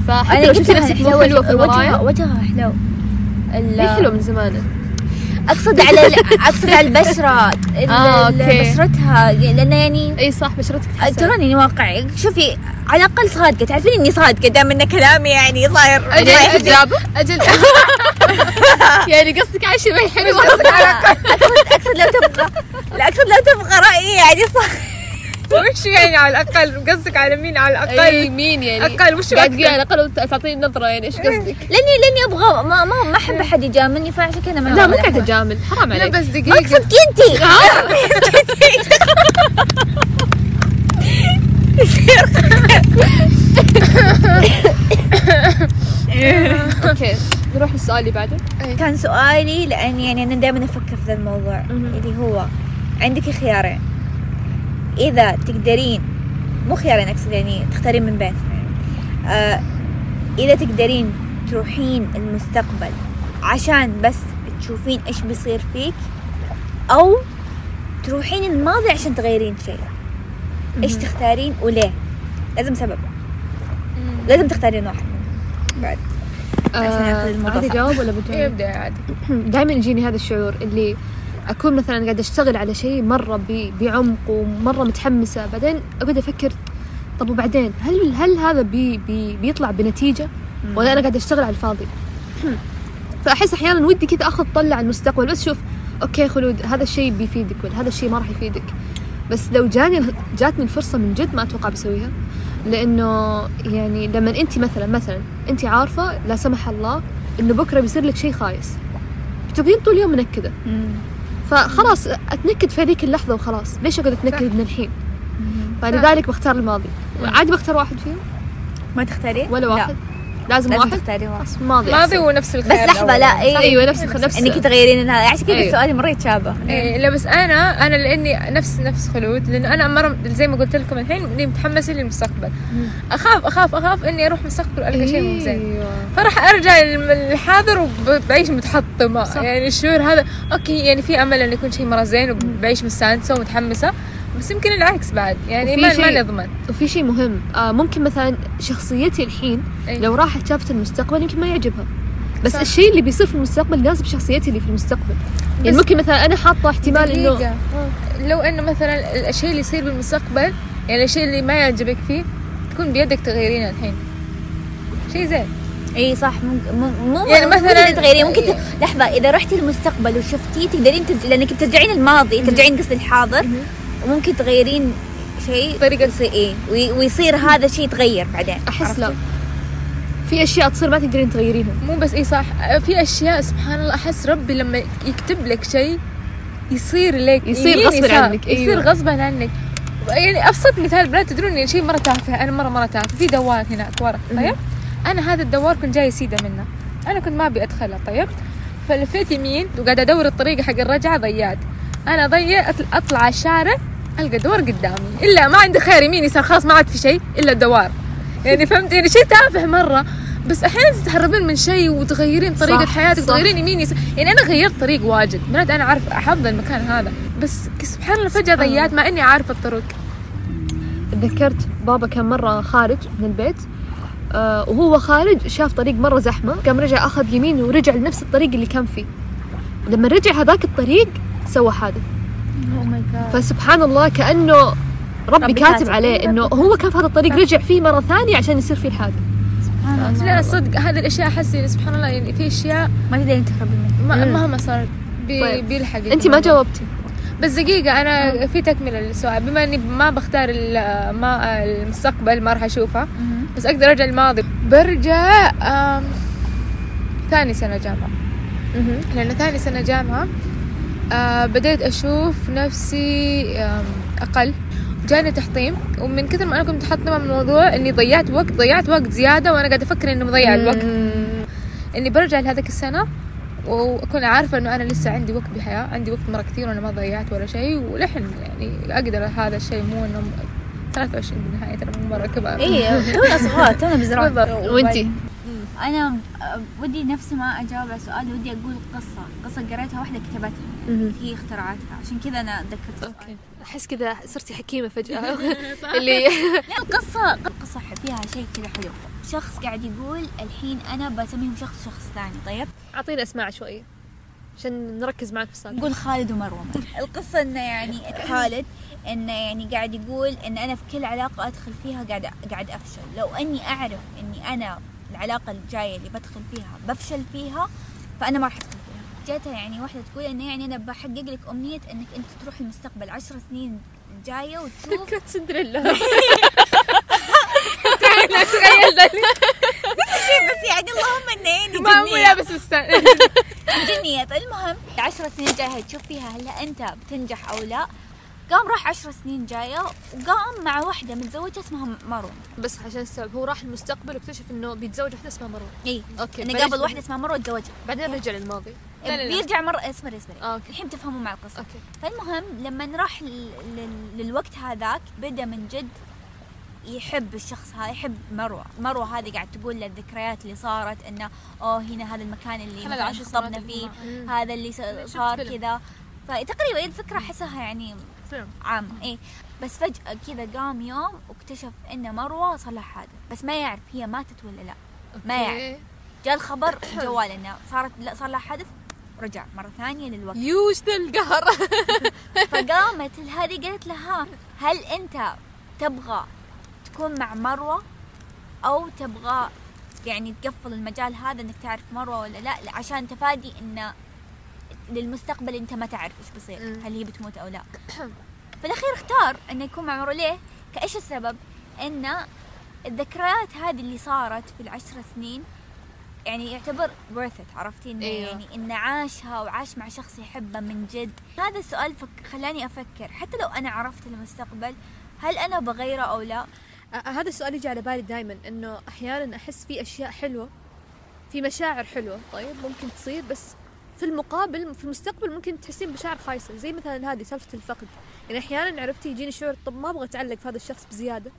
فحتى لو شفتي نفسك حلو مو حلوة في وجهها المرايه وجهها حلو. هي حلوة من زمان. أقصد على أقصد على البشرة. ال- آه، أوكي. بشرتها لأنه يعني إي صح بشرتك تحسن تراني واقعي شوفي على الأقل صادقة. تعرفين إني صادقة دام إن كلامي يعني صاير أجل أجل جاي. أجل [LAUGHS] يعني قصدك عايشه معي حلوة اقصد أقصد لو تبغى لا أقصد لو تبغى رأيي يعني صح وش يعني على الأقل؟ قصدك على مين؟ على الأقل. مين يعني؟ أقل، وش قاعد؟ تقول على الأقل تعطيني نظره يعني إيش قصدك؟ لاني لأني أبغى ما ما ما أحب أحد يجاملني فعشان كذا ما لا مو أحد. أجامل حرام لا عليك. بس ما دقيقة. اقصدك انتي [LAUGHS] okay نروح للسؤال اللي بعده. كان سؤالي لأن يعني أنا دائما أفكر في ذا الموضوع. اللي هو عندك خيارين. إذا تقدرين مو خيارين اقصد يعني تختارين من يعني. آه إذا تقدرين تروحين المستقبل عشان بس تشوفين إيش بيصير فيك أو تروحين الماضي عشان تغيرين شيء. إيش تختارين وليه؟ لازم سبب. لازم تختارين واحد. منهم بعد عشان ياخذ الموضوع عادي. اجاوب ولا بجاوب؟ يبدأ عادي. [COUGHS] دائما يجيني هذا الشعور اللي أكون مثلا قاعدة أشتغل على شيء مرة بعمق ومرة متحمسة بعدين أقعد أفكر طب وبعدين؟ هل هل هذا بي بي بيطلع بنتيجة؟ ولا أنا قاعدة أشتغل على الفاضي؟ فأحس أحيانا ودي كذا أخذ طلع على المستقبل بس شوف okay خلود هذا الشيء بيفيدك ولا هذا الشيء ما راح يفيدك. بس لو جاني جاتني الفرصة من جد ما أتوقع بسويها لأنه يعني لما أنت مثلا مثلا أنت عارفة لا سمح الله إنه بكرة بيصير لك شيء خايس. بتقعدين طول اليوم منكده. فخلاص أتنكد في هذيك اللحظة وخلاص. ليش اقعد أتنكد من الحين؟ فلذلك بختار الماضي. عادي بختار واحد فيهم؟ ما تختارين؟ ولا لا. لازم, لازم واحد؟ تختارين واحد ماضي ماضي أحسن. ونفس بس الخيار لحظة لا اي أيوه نفس نفس إنك تغيرين هذا عشان كذا أيوة. سؤالي مره يتشابه إيه لا بس أنا أنا لأني نفس نفس خلود لأنه أنا مرة زي ما قلت لكم الحين إني متحمسه للمستقبل. أخاف أخاف أخاف إني أروح مستقبل وألقى شيء مو زين. إيوه. فراح أرجع للحاضر وبعيش متحطمة. صح. يعني الشعور هذا. أوكي يعني في أمل إنه يكون شيء مرة زين وبعيش مستانسة ومتحمسة. بس يمكن العكس بعد. يعني وفي ما, ما شيء- نضمن وفي شيء مهم. آه ممكن مثلا شخصيتي الحين أي. لو راحت شافت المستقبل يمكن ما يعجبها. بس صح. الشيء اللي بيصير في المستقبل لازم شخصيتي اللي في المستقبل. يعني ممكن مثلا أنا حاطة احتمال إنه. لو إنه مثلا الشيء اللي يصير بالمستقبل يعني الشيء اللي ما يعجبك فيه تكون بيدك تغيرينه الحين. شيء زين. إي صح. ممكن مو مو يعني مو مثلاً- تغيرين. ممكن ت... لحظة إذا رحتي المستقبل وشفتيه تقدرين ترج... لأنك بترجعين الماضي ترجعين قصدي الحاضر. وممكن تغيرين شيء؟ طريقة- يصير إيه وي... ويصير هذا الشيء يتغير بعدين أحس لا. في أشياء تصير ما تقدرين تغيرينها. مو بس اي صح. في أشياء سبحان الله أحس ربي لما يكتب لك شيء يصير لك يصير غصباً يسار. عنك، يصير أيوة. غصبا عنك. يعني أبسط مثال بنات تدرون يعني شيء مرة تافه أنا مرة مرة تافه. في دوار هناك ورا طيب؟ أنا هذا الدوار كنت جاي سيده منه. أنا كنت ما أبي أدخله طيب؟ فلفيت يمين وقاعدة أدور الطريق حق الرجعة ضيعت. أنا أطل- أطلع على الشارع ألقى دوار قدامي. إلا ما عندي خير يمين يسار خلاص ما عاد في شيء إلا الدوار. يعني فهمت يعني شيء تافه مرة بس أحيانا تتهربين من شيء وتغيرين طريقة صح، حياتك صح. تغيرين يمين يسار. يعني أنا غيرت طريق واجد. بنات أنا عارف احفظ المكان هذا. بس سبحان الله فجأة ضيعت مع إني عارفة الطرق. تذكرت بابا كان مرة خارج من البيت. آه وهو خارج شاف طريق مرة زحمة. قام رجع أخذ يمين ورجع لنفس الطريق اللي كان فيه. لما رجع هذاك الطريق سوى حادث. فسبحان الله كأنه ربي كاتب. عليه إنه هو كان في هذا الطريق رجع فيه مرة ثانية عشان يصير فيه الحادث. سبحان الله. لا صدق هذه الأشياء أحس يعني سبحان الله يعني في أشياء ما تقدرين تهربي منها. مهما صار بي طيب. بيلحق أنت ما جاوبتي؟ بس دقيقة أنا في تكملة للسؤال. بما إني ما بختار ال- ما المستقبل ما راح أشوفه بس أقدر أرجع الماضي برجع ثاني سنة جامعة. لأن ثاني سنة جامعة آه بديت أشوف نفسي أقل. جاني تحطيم ومن كثر ما أنا كنت متحطمة من الموضوع إني ضيعت وقت ضيعت وقت زيادة وأنا قاعدة أفكر إني مضيع الوقت. إني برجع لهذيك السنة وأكون عارفة إنه أنا لسه عندي وقت بحياة عندي وقت مرة كثير وأنا ما ضيعت ولا شيء ولحن يعني أقدر هذا الشيء مو إنه 23 بالنهاية ترى مو مرة كبار. اي تونا صغار تونا بالضبط. وأنتي؟ أنا آه، ودي نفس ما اجاوب على سؤال ودي أقول قصة. قصة قريتها واحدة كتبتها هي اخترعتها. عشان كذا أنا ذكرت أوكي. أحس كذا صرتي حكيمة فجأة. [LAUGHS] اللي [LAUGHS] لا القصة قصة فيها شيء كذا حلو. شخص قاعد يقول الحين أنا بسميهم شخص شخص ثاني. طيب؟ اعطينا أسماء شوية عشان نركز معك في السالفه نقول خالد ومروة. القصة إنه يعني خالد إنه يعني قاعد يقول إن أنا في كل علاقة أدخل فيها قاعد قاعد أفشل. لو أني أعرف إني أنا العلاقة الجاية اللي بدخل فيها بفشل فيها فأنا ما راح أدخل فيها. جاتها يعني واحدة تقول إنه يعني أنا بحقق لك أمنية إنك أنت تروح المستقبل عشر سنين جاية وتشوف [LAUGHS] فكره سندريلا [LAUGHS] بس يعني اللهم إنه يعني ما مو. لابس فستان المهم عشر سنين جاية تشوف فيها هل أنت بتنجح أو لا. قام راح عشر سنين جاية وقام مع واحدة متزوجة اسمها مروة بس عشان استوعب هو راح المستقبل واكتشف إنه بيتزوج واحدة اسمها مروه إي أوكي إنه قابل واحدة اسمها مروة وتزوجها بعدين رجع للماضي. بيرجع مرة اصبري اصبري آه، okay. الحين تفهموا مع القصة. okay. فالمهم لما راح لل... لل... للوقت هذاك بدأ من جد يحب الشخص هذا يحب مروة. مروة هذه قاعد تقول له الذكريات اللي صارت إنه أوه هنا هذا المكان اللي خطبنا فيه. هذا اللي صار. كذا. فتقريبا الفكرة احسها يعني. عامة إيه. بس فجأة كذا قام يوم واكتشف ان مروة صار لها حادث. بس ما يعرف هي ماتت ولا لا. ما يعرف. جاء الخبر [COUGHS] جوال إنه صارت لا صار لها حادث رجع مرة ثانية للوقت. يوش القهر؟ [LAUGHS] فقامت هذه قالت لها هل أنت تبغى تكون مع مروة أو تبغى يعني تقفل المجال هذا إنك تعرف مروة ولا لا لا، عشان تفادي إنه للمستقبل انت ما تعرف إيش بيصير. هل هي بتموت أو لا. [COUGHS] في الأخير اختار إنه يكون مع مروة ليه؟ كإيش السبب؟ إن الذكريات هذه اللي صارت في العشر سنين يعني يعتبر worth it عرفتي؟ إنه أيوة. يعني إنه عاشها وعاش مع شخص يحبه من جد. هذا السؤال فك خلاني أفكر. حتى لو أنا عرفت المستقبل هل أنا بغيره أو لا؟ آه، هذا السؤال يجي على بالي دائما إنه أحيانا أحس في أشياء حلوة في مشاعر حلوة. طيب ممكن تصير بس في المقابل في المستقبل ممكن تحسين بمشاعر خايسه زي مثلا هذه سالفة الفقد. يعني أحيانا عرفتي يجيني شعور طب ما أبغى أتعلق في هذا الشخص بزيادة؟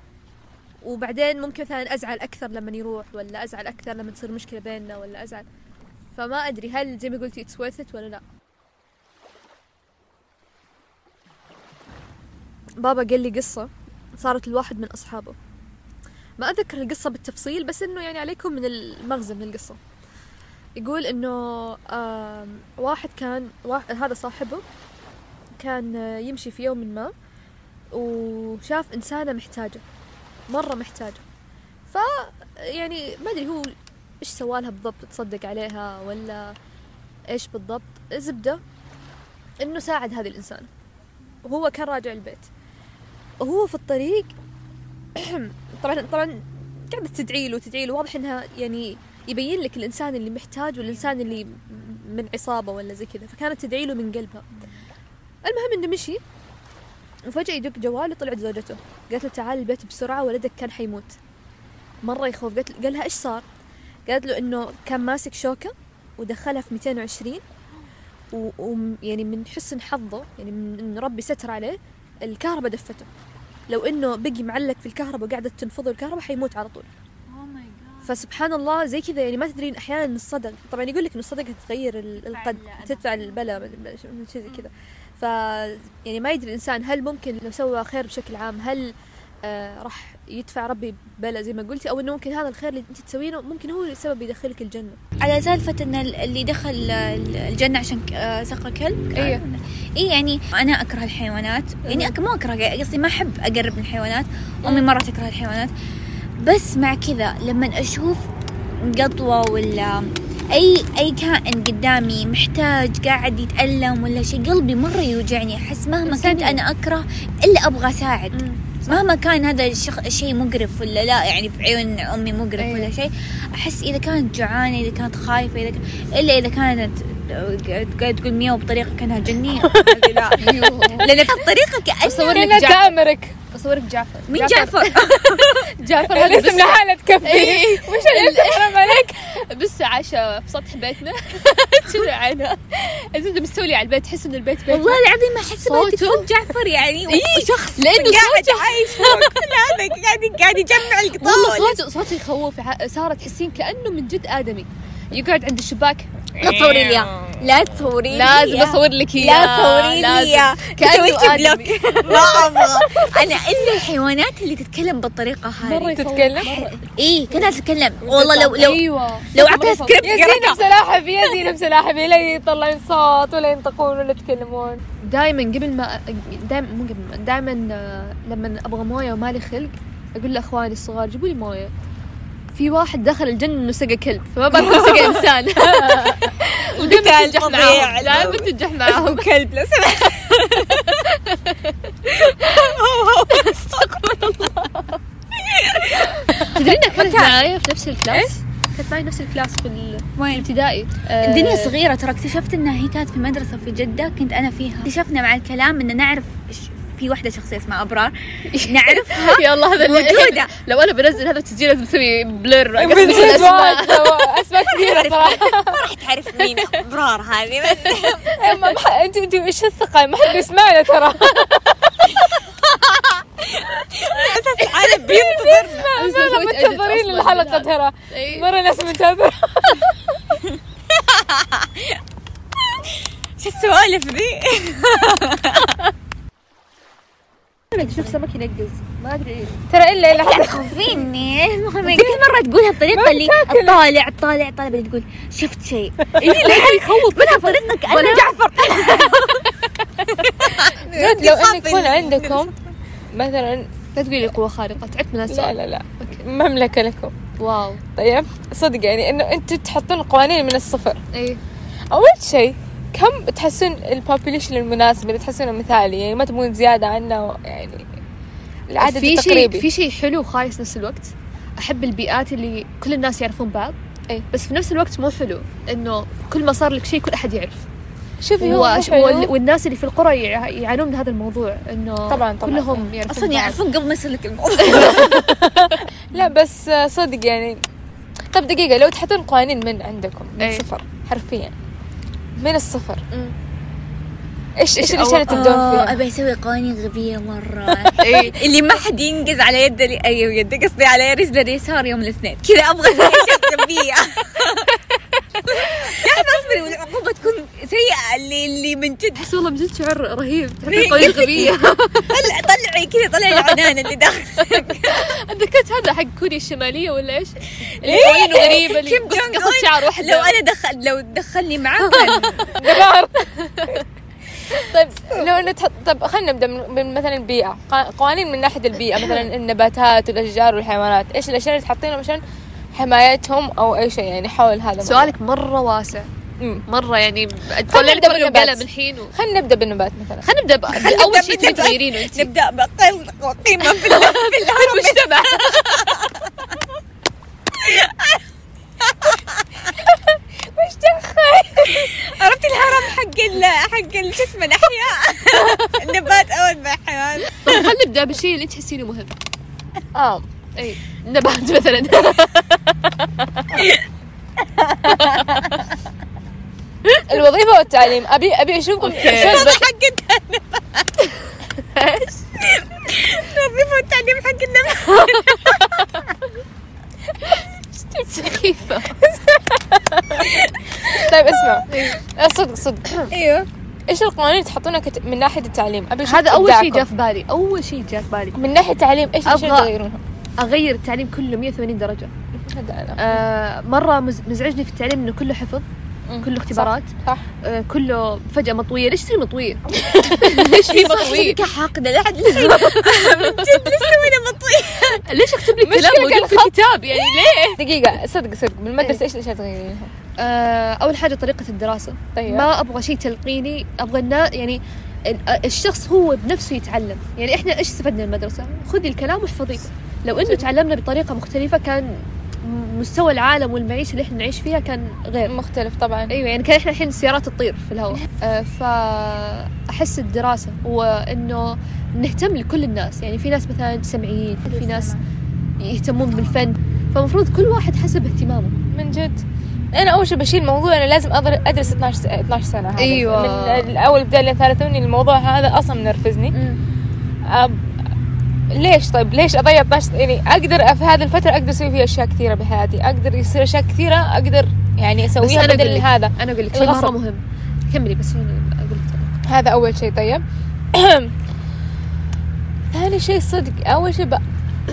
وبعدين ممكن مثلا أزعل أكثر لما يروح ولا أزعل أكثر لما تصير مشكلة بيننا ولا أزعل. فما أدري هل زي ما قلتي اتس it ولا لا؟ بابا قال لي قصة صارت لواحد من أصحابه. ما أذكر القصة بالتفصيل بس إنه يعني عليكم من المغزى من القصة. يقول آم، واحد كان واحد هذا صاحبه كان آه، يمشي في يوم ما وشاف إنسانة محتاجة مرة محتاجة. ف يعني ما أدري هو إيش سوالها بالضبط تصدق عليها ولا إيش بالضبط. زبدة إنه ساعد هذه الإنسانة وهو كان راجع البيت. وهو في الطريق [COUGHS] طبعا طبعا قاعدة تدعي له تدعي له واضح إنها يعني يبين لك الإنسان اللي محتاج والإنسان اللي من عصابة ولا زي كذا فكانت تدعي له من قلبها. المهم إنه مشي وفجأة يدق جواله طلعت زوجته. قالت له تعال البيت بسرعة ولدك كان حيموت. مرة يخوف. قالت قال لها إيش صار؟ قالت له إنه كان ماسك شوكة ودخلها في 220 ويعني من حسن حظه يعني من ربي ستر عليه الكهرباء دفته. لو إنه بقي معلق في الكهرباء وقاعدة تنفضه الكهرباء حيموت على طول. فسبحان الله زي كذا يعني ما تدرين أحيانا ان الصدق. طبعا يقول لك إن الصدقه تغير ال- القد. تدفع البلاء من- من شيء زي كذا. ف يعني ما يدري الإنسان هل ممكن لو سوى خير بشكل عام هل آه راح يدفع ربي بلا زي ما قلتي أو إنه ممكن هذا الخير اللي انت تسوينه ممكن هو السبب يدخلك الجنة. على سالفة إن ال- اللي دخل ال- الجنة عشان آه، سقى كلب؟ إيه. اي يعني أنا أكره الحيوانات. يعني أك- مو أكره قصدي ما أحب أقرب من الحيوانات. أمي مرة تكره الحيوانات. بس مع كذا لما أشوف قطوة ولا أي أي كائن قدامي محتاج قاعد يتألم ولا شيء قلبي مرة يوجعني أحس مهما كنت إنسانية. أنا أكره إلا أبغى أساعد مهما كان هذا الشخ... الشيء مقرف ولا لا يعني في عيون أمي مقرف. ولا شيء أحس إذا كانت جوعانة إذا كانت خايفة إذا ك... إلا إذا كانت قاعد تقول مياو بطريقة كأنها جنيه [LAUGHS] لا لأن الطريقة كأنها. تامرك أصورك جعفر. من جعفر. جعفر؟ [LAUGHS] هذا الاسم بس لحالها تكفي. إيه. وش الاسم حرام عليك؟ بس عايشة في سطح بيتنا. تشوفي عينها الزبدة مستولي على البيت تحس إن البيت بيت والله العظيم أحس صوته. صوت جعفر يعني. إيه، شخص قاعد صوته- عايش فوق. [LAUGHS] قاعد قاعد يجمع والله القطاوة صوته صوته يخوف. سارة تحسين كأنه من جد آدمي. يقعد عند الشباك. لا تصوري لي. لا تصوري لي لازم. اصور لك لا اياه تصوري لي سويتي آدمي. بلوك ما أبغى أنا إلا الحيوانات اللي تتكلم بالطريقة هذه. يخوف. تتكلم؟ إيه كانها تتكلم والله لو لو أيوه. لو أعطيها سكريبت يا زينب. سلاحفي يا زينب سلاحفي لا يطلعون صوت ولا ينطقون ولا يتكلمون. دائما قبل ما دائما مو قبل ما دائما لما أبغى موية ومالي خلق أقول لأخواني الصغار جيبوا لي موية. في واحد دخل الجنة إنه سقى كلب فما بالك لو سقى إنسان. [LAUGHS] ودائما تنجح. معاهم دائما تنجح معاهم كلب لو سمحت [LAUGHS] تدري انها كانت معايا في نفس ال class؟ كانت معي نفس ال class في الابتدائي. الدنيا آه، صغيرة ترى اكتشفت إنها هي كانت في مدرسة في جدة كنت أنا فيها. اكتشفنا مع الكلام إن نعرف في واحدة شخصية اسمها أبرار. [LAUGHS] نعرفها؟ يا الله هذا موجودة. [LAUGHS] لو أنا بنزل هذا التسجيل لازم تسوي بلر من جد أسماء. أسماء [LAUGHS] كثيرة صراحة ما راح تعرف مين أبرار هذه. أنتوا أنتوا إيش الثقة؟ ما حد يسمعنا ترى. أساس العالم بينتظر. أنا منتظرين للحلقه ترى. إيه. مرة ناس منتظرة. شو السوالف ذي؟ شوف سمك ينقز. ما أدري ترى إلا إلا حد تخوفيني [LAUGHS] كل مرة تقولها بطريقة اللي الطالع الطالع الطالع بعدين تقول شفت شيء. إيه لا يخوف. منها بطريقة كأنها جعفر. [LAUGHS] جد لو انك يكون عندكم مثلا لا تقولي لي قوة خارقة تعبت من لا السؤال. لا لا. مملكة لكم. واو. طيب صدق يعني إنه أنتوا تحطون قوانين من الصفر. إيه. أول شيء كم تحسون البوبوليشن المناسب اللي تحسونه مثالي يعني ما تبون زيادة عنه يعني العدد في شيء التقريبي في شيء حلو وخايس نفس الوقت أحب البيئات اللي كل الناس يعرفون بعض إيه. بس في نفس الوقت مو حلو إنه كل ما صار لك شيء كل أحد يعرف شوفي هو. وال- والناس اللي في القرى يع- يعانون من هذا الموضوع إنه طبعاً- طبعاً. كلهم يعرفون أصلا. يعرفون قبل ما يصير لك الموضوع [LAUGHS] [LAUGHS] لا بس صدق يعني طب دقيقة لو تحطون قوانين من عندكم من إيه. صفر حرفيا من الصفر. إيش إيش اللي أول- تبدون فيها؟ أبي أسوي قوانين غبية مرة [LAUGHS] إيه. اللي ما حد ينقز على يد اللي أيوه يد قصدي على رجل اليسار يوم الاثنين كذا أبغى أسوي غبية [LAUGHS] لا اصبري والعقوبة تكون سيئة اللي اللي من جد. احس والله من جد شعور رهيب. قوانين غبية. [LAUGHS] طلع طلعي كذا طلعي العنان اللي داخل ذكرت [LAUGHS] هذا حق كوريا الشمالية ولا إيش؟ اللي قوانينه غريبه اللي كيم قص- جونج قصت أون شعر واحدة لو أنا دخل لو دخلني معاه كان دمار طيب لو إنه تحط طب خلينا نبدأ من مثلا البيئة قا- قوانين من ناحية البيئة مثلا [LAUGHS] النباتات والأشجار والحيوانات. إيش الأشياء اللي تحطينهم؟ عشان حمايتهم أو أي شيء يعني حول هذا؟ سؤالك مرة واسع. مرة يعني خلينا لك بالنبات. الحين و... خلينا نبدأ بالنبات مثلا. خلينا نبدأ ب- أول شيء تبي. تغيرينه أنت. نبدأ بقل قيمه في [LAUGHS] المجتمع. [LAUGHS] وش دخل عرفت الهرم حق ال حق شو اسمه الأحياء؟ [LAUGHS] النبات أو الحيوان. طيب خلينا نبدأ بالشيء اللي تحسينه مهم. آه. اي نبات مثلا. [LAUGHS] الوظيفة والتعليم. ابي أبي أشوفكم أوكي. شلون ب- حق النبات إيش؟ الوظيفة والتعليم حق النبات سخيفه طيب اسمع. آه، صدق صدق. إيوه. إيش القوانين اللي تحطونها كت... من ناحية التعليم؟ أبي هذا أول شيء. جاء في بالي. أول شيء جاء في بالي. من ناحية التعليم إيش الاشياء أبغى- اللي تغيرونها أغير التعليم كله 180 درجة. آه مرة مز- مزعجني في التعليم إنه كله حفظ. كله اختبارات صح. آه كله فجأة مطويه ليش تصير مطويه [LAUGHS] ليش في مطويه [LAUGHS] صح حاقدة لا حد لسه مطوية ليش أكتب لك مشكلة كلام موجود في. الكتاب؟ يعني ليه؟ [LAUGHS] دقيقة صدق صدق. بالمدرسة إيش الأشياء تغيرينها؟ آه أول حاجة طريقة الدراسة. طيب. ما أبغى شيء تلقيني أبغى يعني ال- الشخص هو بنفسه يتعلم. يعني إحنا إيش استفدنا من المدرسة؟ خذي الكلام واحفظيه. لو إنه تعلمنا بطريقة مختلفة كان مستوى العالم والمعيشة اللي إحنا نعيش فيها كان غير. مختلف طبعا. أيوه يعني كان إحنا الحين السيارات تطير في الهواء. آه فأحس الدراسة وإنه نهتم لكل الناس. يعني في ناس مثلا سمعيين في ناس يهتمون بالفن. فالمفروض كل واحد حسب اهتمامه. من جد. أنا أول شيء بشيل موضوع أنا لازم أدرس 12 س- 12 سنة هذا. أيوة. من الأول بداية لين ثالثوني الموضوع هذا أصلا منرفزني. ليش طيب؟ ليش أضيع 12 يعني أقدر في هذه الفترة أقدر أسوي فيها أشياء كثيرة بحياتي. أقدر يصير أشياء كثيرة أقدر يعني أسويها بدل هذا. أنا أقول لك شيء مرة. مهم. كملي بس يعني أقول لك هذا أول شيء طيب. [CLEARS THROAT] ثاني شيء صدق أول شيء ب...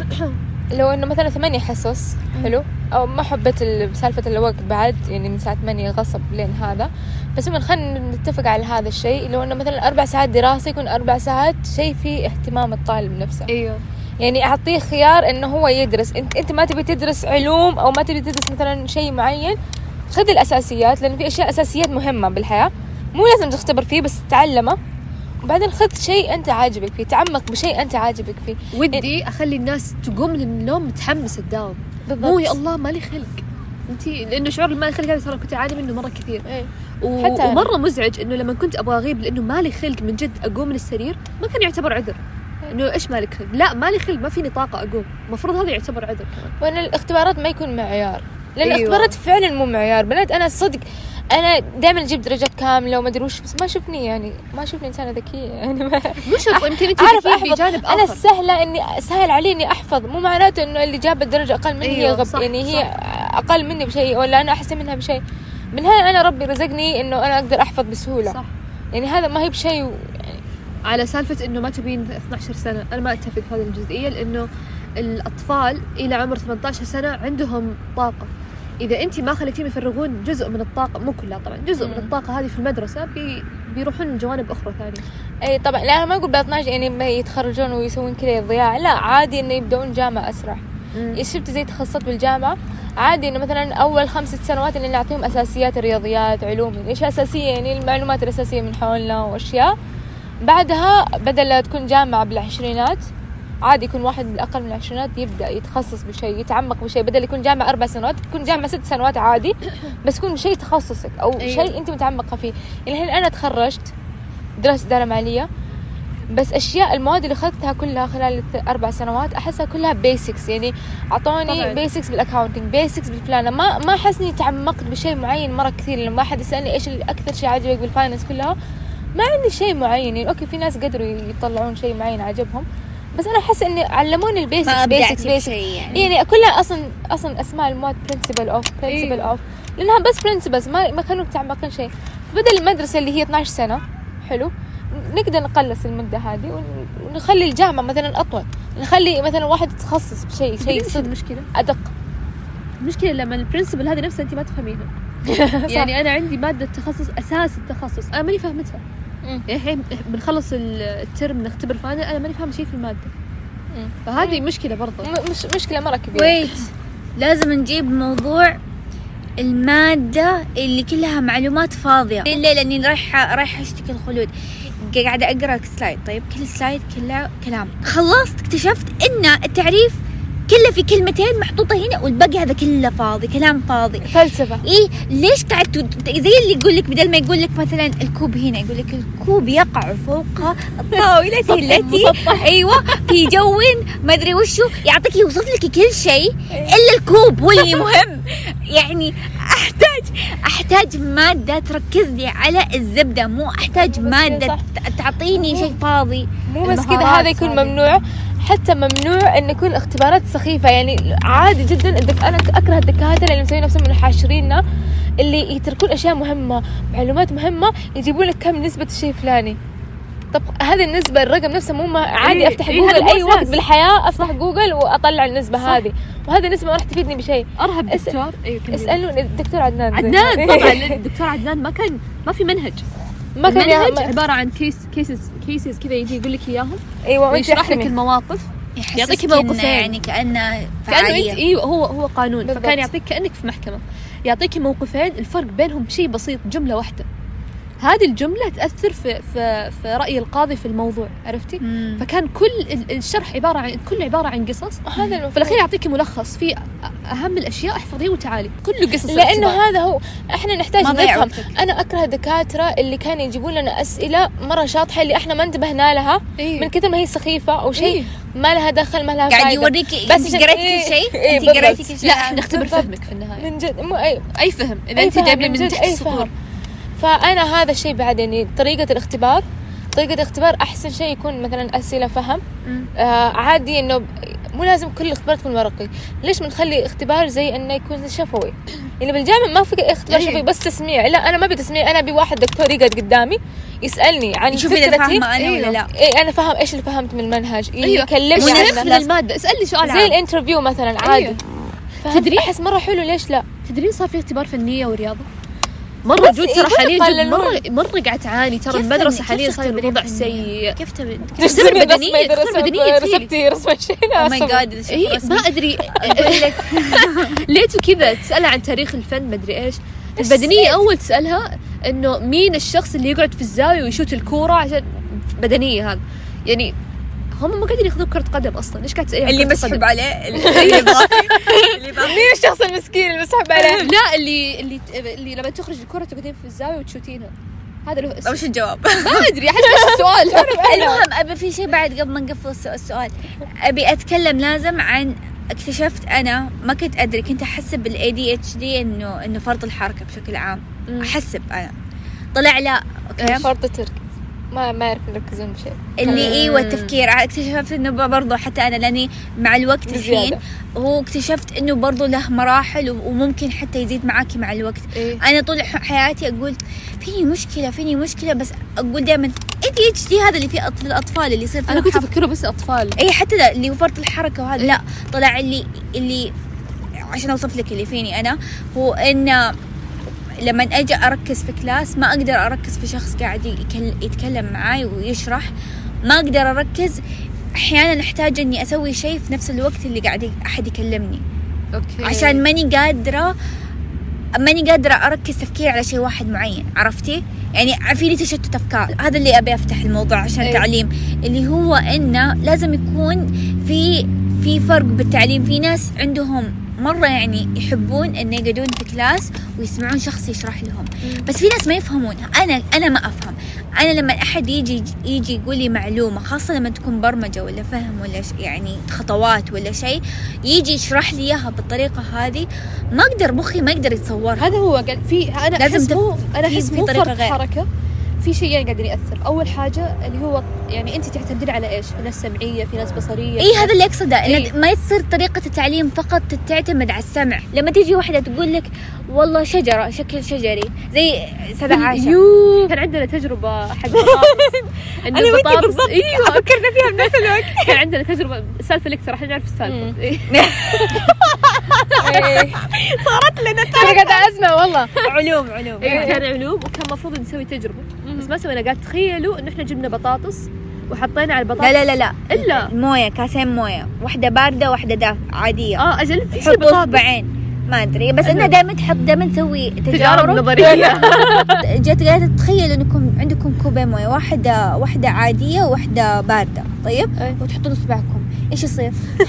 [CLEARS THROAT] لو إنه مثلا ثمانية حصص حلو؟ أو ما حبيت ال- سالفة الوقت بعد يعني من الساعة ثمانية غصب لين هذا. بس من خلينا نتفق على هذا الشيء لو إنه مثلا أربع ساعات دراسة يكون أربع ساعات شيء فيه اهتمام الطالب نفسه إيوه. يعني أعطيه خيار إنه هو يدرس. انت أنت ما تبي تدرس علوم أو ما تبي تدرس مثلا شيء معين خذ الأساسيات لأن في أشياء أساسيات مهمة بالحياة مو لازم تختبر فيه بس تعلمه. وبعدين خذ شيء أنت عاجبك فيه تعمق بشيء أنت عاجبك فيه. ودي أخلي الناس تقوم من النوم متحمسه تداوم بالضبط مو يا الله مالي خلق. انت لأنه شعور المالي خلق هذا ترى كنت أعاني منه مرة كثير. إيه. و... حتى. ومرة مزعج إنه لما كنت أبغى أغيب لأنه مالي خلق من جد أقوم من السرير ما كان يعتبر عذر. إنه إيش مالك خلق؟ لا مالي خلق ما فيني طاقة أقوم. المفروض هذا يعتبر عذر. وأن الاختبارات ما يكون معيار. لأن أيوة. الاختبارات فعلا مو معيار. بنات أنا صدق أنا دائما أجيب درجات كاملة وما أدري وش بس ما شفني يعني ما شفني إنسانة ذكية يعني ما مو شرط يمكن انت أعرف أحفظ. بجانب أنا آخر. سهلة إني سهل علي إني أحفظ مو معناته إنه اللي جابت درجه أقل مني هي أيوة، غب صح، يعني هي صح. أقل مني بشيء ولا أنا أحسن منها بشيء. بالنهايه أنا ربي رزقني إنه أنا أقدر أحفظ بسهولة. صح. يعني هذا ما هي بشيء على سالفة إنه ما تبين 12 سنة أنا ما أتفق في هذه الجزئية لأنه الأطفال إلى عمر 18 سنة عندهم طاقة. إذا انت ما خليتيهم يفرغون جزء من الطاقة مو كلها طبعا جزء من مم. الطاقة هذه في المدرسة بي بيروحون لجوانب أخرى ثانية. إي طبعا لا أنا ما أقول ب 12 يعني ما يتخرجون ويسوون كذا ضياع لا عادي إنه يبدأون جامعة أسرع. شفت زي تخصصت بالجامعة؟ عادي إنه مثلا أول خمس ست سنوات اللي نعطيهم أساسيات الرياضيات علوم اشياء أساسية؟ يعني المعلومات الأساسية من حولنا وأشياء. بعدها بدل لا تكون جامعة بالعشرينات عادي يكون واحد بالاقل من العشرينات يبدأ يتخصص بشيء يتعمق بشيء بدل يكون جامعة أربع سنوات تكون جامعة ست سنوات عادي [COUGHS] بس يكون شيء تخصصك أو أيوة. شيء أنت متعمقة فيه. يعني الحين أنا تخرجت درست إدارة مالية بس أشياء المواد اللي أخذتها كلها خلال أربع سنوات أحسها كلها basics يعني أعطوني. basics بال accounting basics بالفلانة. ما ما أحسني تعمقت بشيء معين مرة كثير. لما أحد يسألني إيش أكثر شيء عجبك بال finance كلها ما عندي شيء معين. يعني okay في ناس قدروا يطلعون شيء معين عجبهم بس أنا أحس إني علموني ال basics basics basics يعني. يعني كلها أصلا أصلا أسماء المواد principle of principle. of لأنها بس principles ما ما كانوا متعمقين شيء. بدل المدرسة اللي هي 12 سنة حلو. نقدر نقلص المدة هذه ون- ونخلي الجامعة مثلا أطول. نخلي مثلا واحد يتخصص بشيء شيء صدق. المشكلة؟ أدق. المشكلة لما ال principle هذه نفسها انت ما تفهمينها [LAUGHS] يعني أنا عندي مادة تخصص أساس التخصص. أنا ماني فاهمتها. يعني الحين بنخلص الترم نختبر final. أنا ماني فاهمة شيء في المادة. مم. فهذه مشكلة برضه مش مشكلة مرة كبيرة. wait. لازم نجيب موضوع المادة اللي كلها معلومات فاضية. ليه؟ لأني رايحة رايحة أشتكي الخلود. قاعدة أقرأ slide طيب كل slide كله كلام. خلصت اكتشفت إن التعريف كله في كلمتين محطوطة هنا والباقي هذا كله فاضي كلام فاضي. فلسفة. إيه ليش قاعد زي اللي يقول لك بدل ما يقول لك مثلا الكوب هنا يقول لك الكوب يقع فوق الطاولة [LAUGHS] التي [LAUGHS] أيوه في جو ما أدري وشو يعطيك يوصف لك كل شيء إلا الكوب هو اللي مهم. [LAUGHS] يعني أحتاج أحتاج مادة تركز لي على الزبدة مو أحتاج مادة تعطيني شيء فاضي. مو بس كذا هذا يكون. ممنوع. حتى ممنوع إن يكون اختبارات سخيفة يعني عادي جدا الدك... أنا أكره الدكاترة اللي مسوين نفسهم من حاشريننا اللي يتركون أشياء مهمة معلومات مهمة يجيبون لك كم نسبة الشيء الفلاني طب هذه النسبة الرقم نفسه مو عادي إيه، أفتح إيه، جوجل مو اي وقت. بالحياة أفتح جوجل وأطلع النسبة صح. هذه وهذه النسبة ما راح تفيدني بشيء أرهب دكتور أيوه كملي. اسألوا الدكتور عدنان عدنان. [LAUGHS] طبعا الدكتور عدنان ما كان ما في منهج ما كان المنهج عبارة عن كيس كيسز كيسز كذا يجي يقول لك إياهم أيوه وأنت ويشرح لك. المواقف يعطيك موقفين. يعني كأنه كأنه فعالية انت إيوه هو هو قانون بالضبط. فكان يعطيك كأنك في محكمة يعطيك موقفين الفرق بينهم شيء بسيط جملة واحدة هذه الجملة تأثر في في في رأي القاضي في الموضوع عرفتي مم. فكان كل ال- الشرح عبارة عن كله عبارة عن قصص هذا. في الأخير يعطيك ملخص في أهم الأشياء احفظيه وتعالي كله قصص لأنه. هذا هو إحنا نحتاج نفهم. أنا أكره الدكاترة اللي كانوا يجيبون لنا أسئلة مرة شاطحة اللي إحنا ما انتبهنا لها إيه. من كثر ما هي سخيفة أو شيء إيه. ما لها دخل ما لها قاعد. يوريك بس انت عشان- قريت إيه، كل شيء إيه، انت قريتي. كل شيء لا إحنا نختبر. فهمك في النهاية من جد مو اي أي فهم إذا أنت جايبة من تحت السطور فأنا هذا الشيء بعد يعني طريقة الاختبار طريقة الاختبار أحسن شيء يكون مثلا أسئلة فهم. آه عادي إنه مو لازم كل الاختبار تكون ورقي. ليش بنخلي اختبار زي إنه يكون شفوي؟ يعني بالجامعة ما في اختبار إيه. شفوي بس تسميع. لا أنا ما أبي تسميع. أنا أبي واحد دكتور يقعد قدامي يسألني عن شوف إذا فكرتي فاهمة أنا ولا أيوه. لا. إيه أنا فاهم إيش اللي فهمت من المنهج. أيوه. يكلمني إيش. تفهم المادة. اسالني سؤال زي ال interview مثلا عادي. أيوه. تدري تدري؟ أحس مرة حلو. ليش لا؟ تدرين صار في اختبار فنية ورياضة؟ مرة good إيه، ترى حاليا؟ مرة مرة. قاعد تعاني. ترى كيف المدرسة كيف حاليا صاير الوضع؟ سيء. كيف تبي بدنية، تختبر بدنية تخيلي. رسمتي رسمة شيء oh my god هي ما أدري. [LAUGHS] [LAUGHS] ليتو كذا تسألها عن تاريخ الفن مدري إيش. البدنيه أول تسألها إنه مين الشخص اللي يقعد في الزاوية ويشوت الكورة عشان بدنية هذا يعني هم ما قاعدين ياخذون كرة قدم أصلا. ليش قاعد تساليها عن اللي مسحب قدم؟ عليه اللي [LAUGHS] مين الشخص المسكين اللي مسحب عليه؟ [LAUGHS] لا اللي اللي اللي لما تخرج الكرة تقعدين في الزاويه وتشوتينها هذا له اسم وش الجواب؟ [LAUGHS] ما أدري أحس إيش السؤال؟ المهم أبي في شيء بعد قبل ما نقفل الس- السؤال. أبي أتكلم لازم عن اكتشفت أنا ما كنت أدري كنت احسب بال ADHD انه إنه فرط الحركة بشكل عام. احسب أنا طلع لا okay? فرط الترك ما ما يعرف يركزون بشيء اللي مم. أيوه التفكير اكتشفت إنه برضو حتى أنا لأني مع الوقت الحين. هو اكتشفت إنه برضو له مراحل وممكن حتى يزيد معاكي مع الوقت إيه. أنا طول ح- حياتي أقول فيني مشكلة فيني مشكلة بس أقول دائما ADHD هذا اللي في أط- الأطفال اللي يصير أنا كنت أفكره بس أطفال اي حتى لا اللي هو فرط الحركة وهذا لا طلع اللي اللي عشان أوصف لك اللي فيني أنا هو ان لما أجي أركز في class ما أقدر أركز في شخص قاعد يتكلم معاي ويشرح. ما أقدر أركز. أحيانا أحتاج إني أسوي شيء في نفس الوقت اللي قاعد أحد يكلمني. okay. عشان ماني قادرة ماني قادرة أركز تفكيري على شيء واحد معين عرفتي؟ يعني في لي تشتت أفكار. هذا اللي أبي أفتح الموضوع عشان أي. تعليم اللي هو إنه لازم يكون في في فرق بالتعليم. في ناس عندهم مرة يعني يحبون إنه يقعدون في كلاس ويسمعون شخص يشرح لهم. بس في ناس ما يفهمون أنا أنا ما أفهم. أنا لما أحد يجي يجي يقول لي معلومة خاصة لما تكون برمجة ولا فهم ولا يعني خطوات ولا شيء يجي يشرح لي إياها بالطريقة هذه ما أقدر مخي ما يقدر يتصورها هذا هو قال في أنا لازم تف- مو مو طريقة فرق غير. في شيئين قاعدين يأثر. أول حاجة اللي هو يعني انت تعتمدين على إيش؟ في ناس سمعية في ناس بصرية. اي هذا اللي أقصده إيه. ما يصير طريقة التعليم فقط تعتمد على السمع. لما تيجي واحدة تقول لك والله شجرة شكل شجري. زي سبع عاشر يو كان عندنا تجربة حق [LAUGHS] إنه وأنتي البطاطس بالضبط. [LAUGHS] أيوه فكرنا فيها بنفس الوقت. كان عندنا تجربة. سالفة لك راح نعرف السالفة. [LAUGHS] صارت لنا طريقة أزمة والله. علوم علوم. إيه، كان علوم وكان المفروض نسوي تجربة. بس ما سوينا. قاعد تخيلوا انه إحنا جبنا بطاطس وحطينا على البطاطس؟ لا لا لا لا. إلا؟ موية كاسين موية. واحدة باردة واحدة دافئة عادية. آه أجل في شيء اصبعين ما أدري. بس انها دائما تحط دائما تسوي تجارب تجارب. نظرية. [LAUGHS] جيت قاعدة تتخيل إنكم عندكم كوبين موية. واحدة واحدة عادية وواحده باردة. طيب؟ أي. وتحطون اصبعكم إيش يصير؟ إيش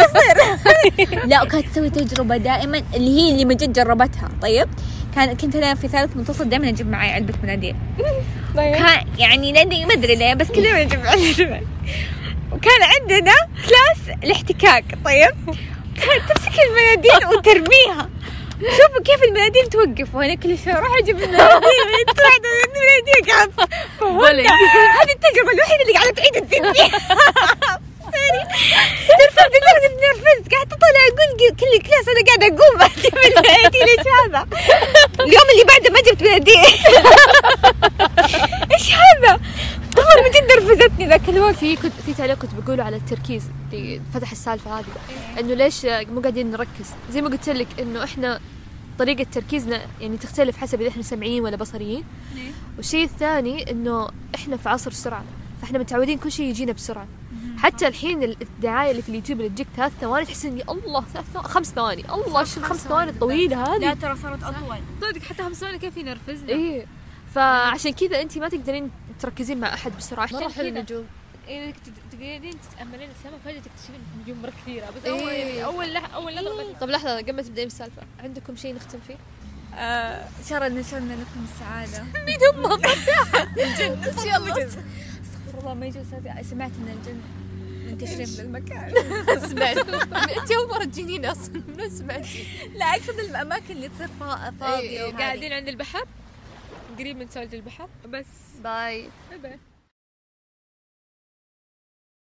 [LAUGHS] يصير؟ لا وكانت تسوي تجربة دائما اللي هي اللي من جد جربتها. طيب كان كنت أنا في ثالث متصل دائما أجيب معي علبة مناديل. طيب. كان يعني لاني ما أدري ليه بس كل يوم أجيب علبة وكان عندنا كلاس الاحتكاك طيب كانت تمسك المناديل وترميها. شوفوا كيف المناديل توقف وأنا كل شوي أروح أجيب المناديل طلعت المناديل قاعد. هذه التجربة الوحيدة اللي قاعدة تعيد تزيد فيها sorry نرفزت لدرجة إني نرفزت قعدت أطلع أقول كل class أنا قاعدة أقوم أعتمد بنادي [LAUGHS] ليش هذا؟ اليوم اللي بعده ما جبت بنادي [LAUGHS] إيش هذا؟ والله من جد نرفزتني ذاك الوقت؟ في كنت في تعليق كنت بقوله على التركيز اللي فتح السالفة هذه إنه ليش مو قاعدين نركز؟ زي ما قلت لك إنه إحنا طريقة تركيزنا يعني تختلف حسب إذا إحنا سمعيين ولا بصريين. والشيء الثاني إنه إحنا في عصر السرعة فإحنا متعودين كل شيء يجينا بسرعة. حتى الحين الدعاية اللي في اليوتيوب اللي تجيك ثلاث ثواني تحس إني الله ثلاث ثواني خمس ثواني الله شو الخمس ثواني الطويلة لا هذه ترى صارت أطول. صدق حتى خمس ثواني كيف ينرفزنا؟ إيه. فعشان كذا أنت ما تقدرين تركزين مع أحد بسرعة. مرة مرة حلو كذا. النجوم. إذا تقعدين تتأملين السماء فجأة تكتشفين إن النجوم مرة كثيرة. بس إيه. أول يعني أول لح أول نظرة بس. طب لحظة قبل ما تبدأين السالفة عندكم شيء نختم فيه؟ شرى نشرنا لكم السعادة. [LAUGHS] مين هم؟ [LAUGHS] بس يلا أستغفر الله ما يجوز. هذا سمعت إن الجن منتشرين بالمكان [LAUGHS] سمعت. أنت أول مرة تجيني أصلا ما سمعتي لا أقصد الأماكن اللي تصير فا- فاضية وهذه. قاعدين عند البحر قريب من سولج البحر بس. باي. باي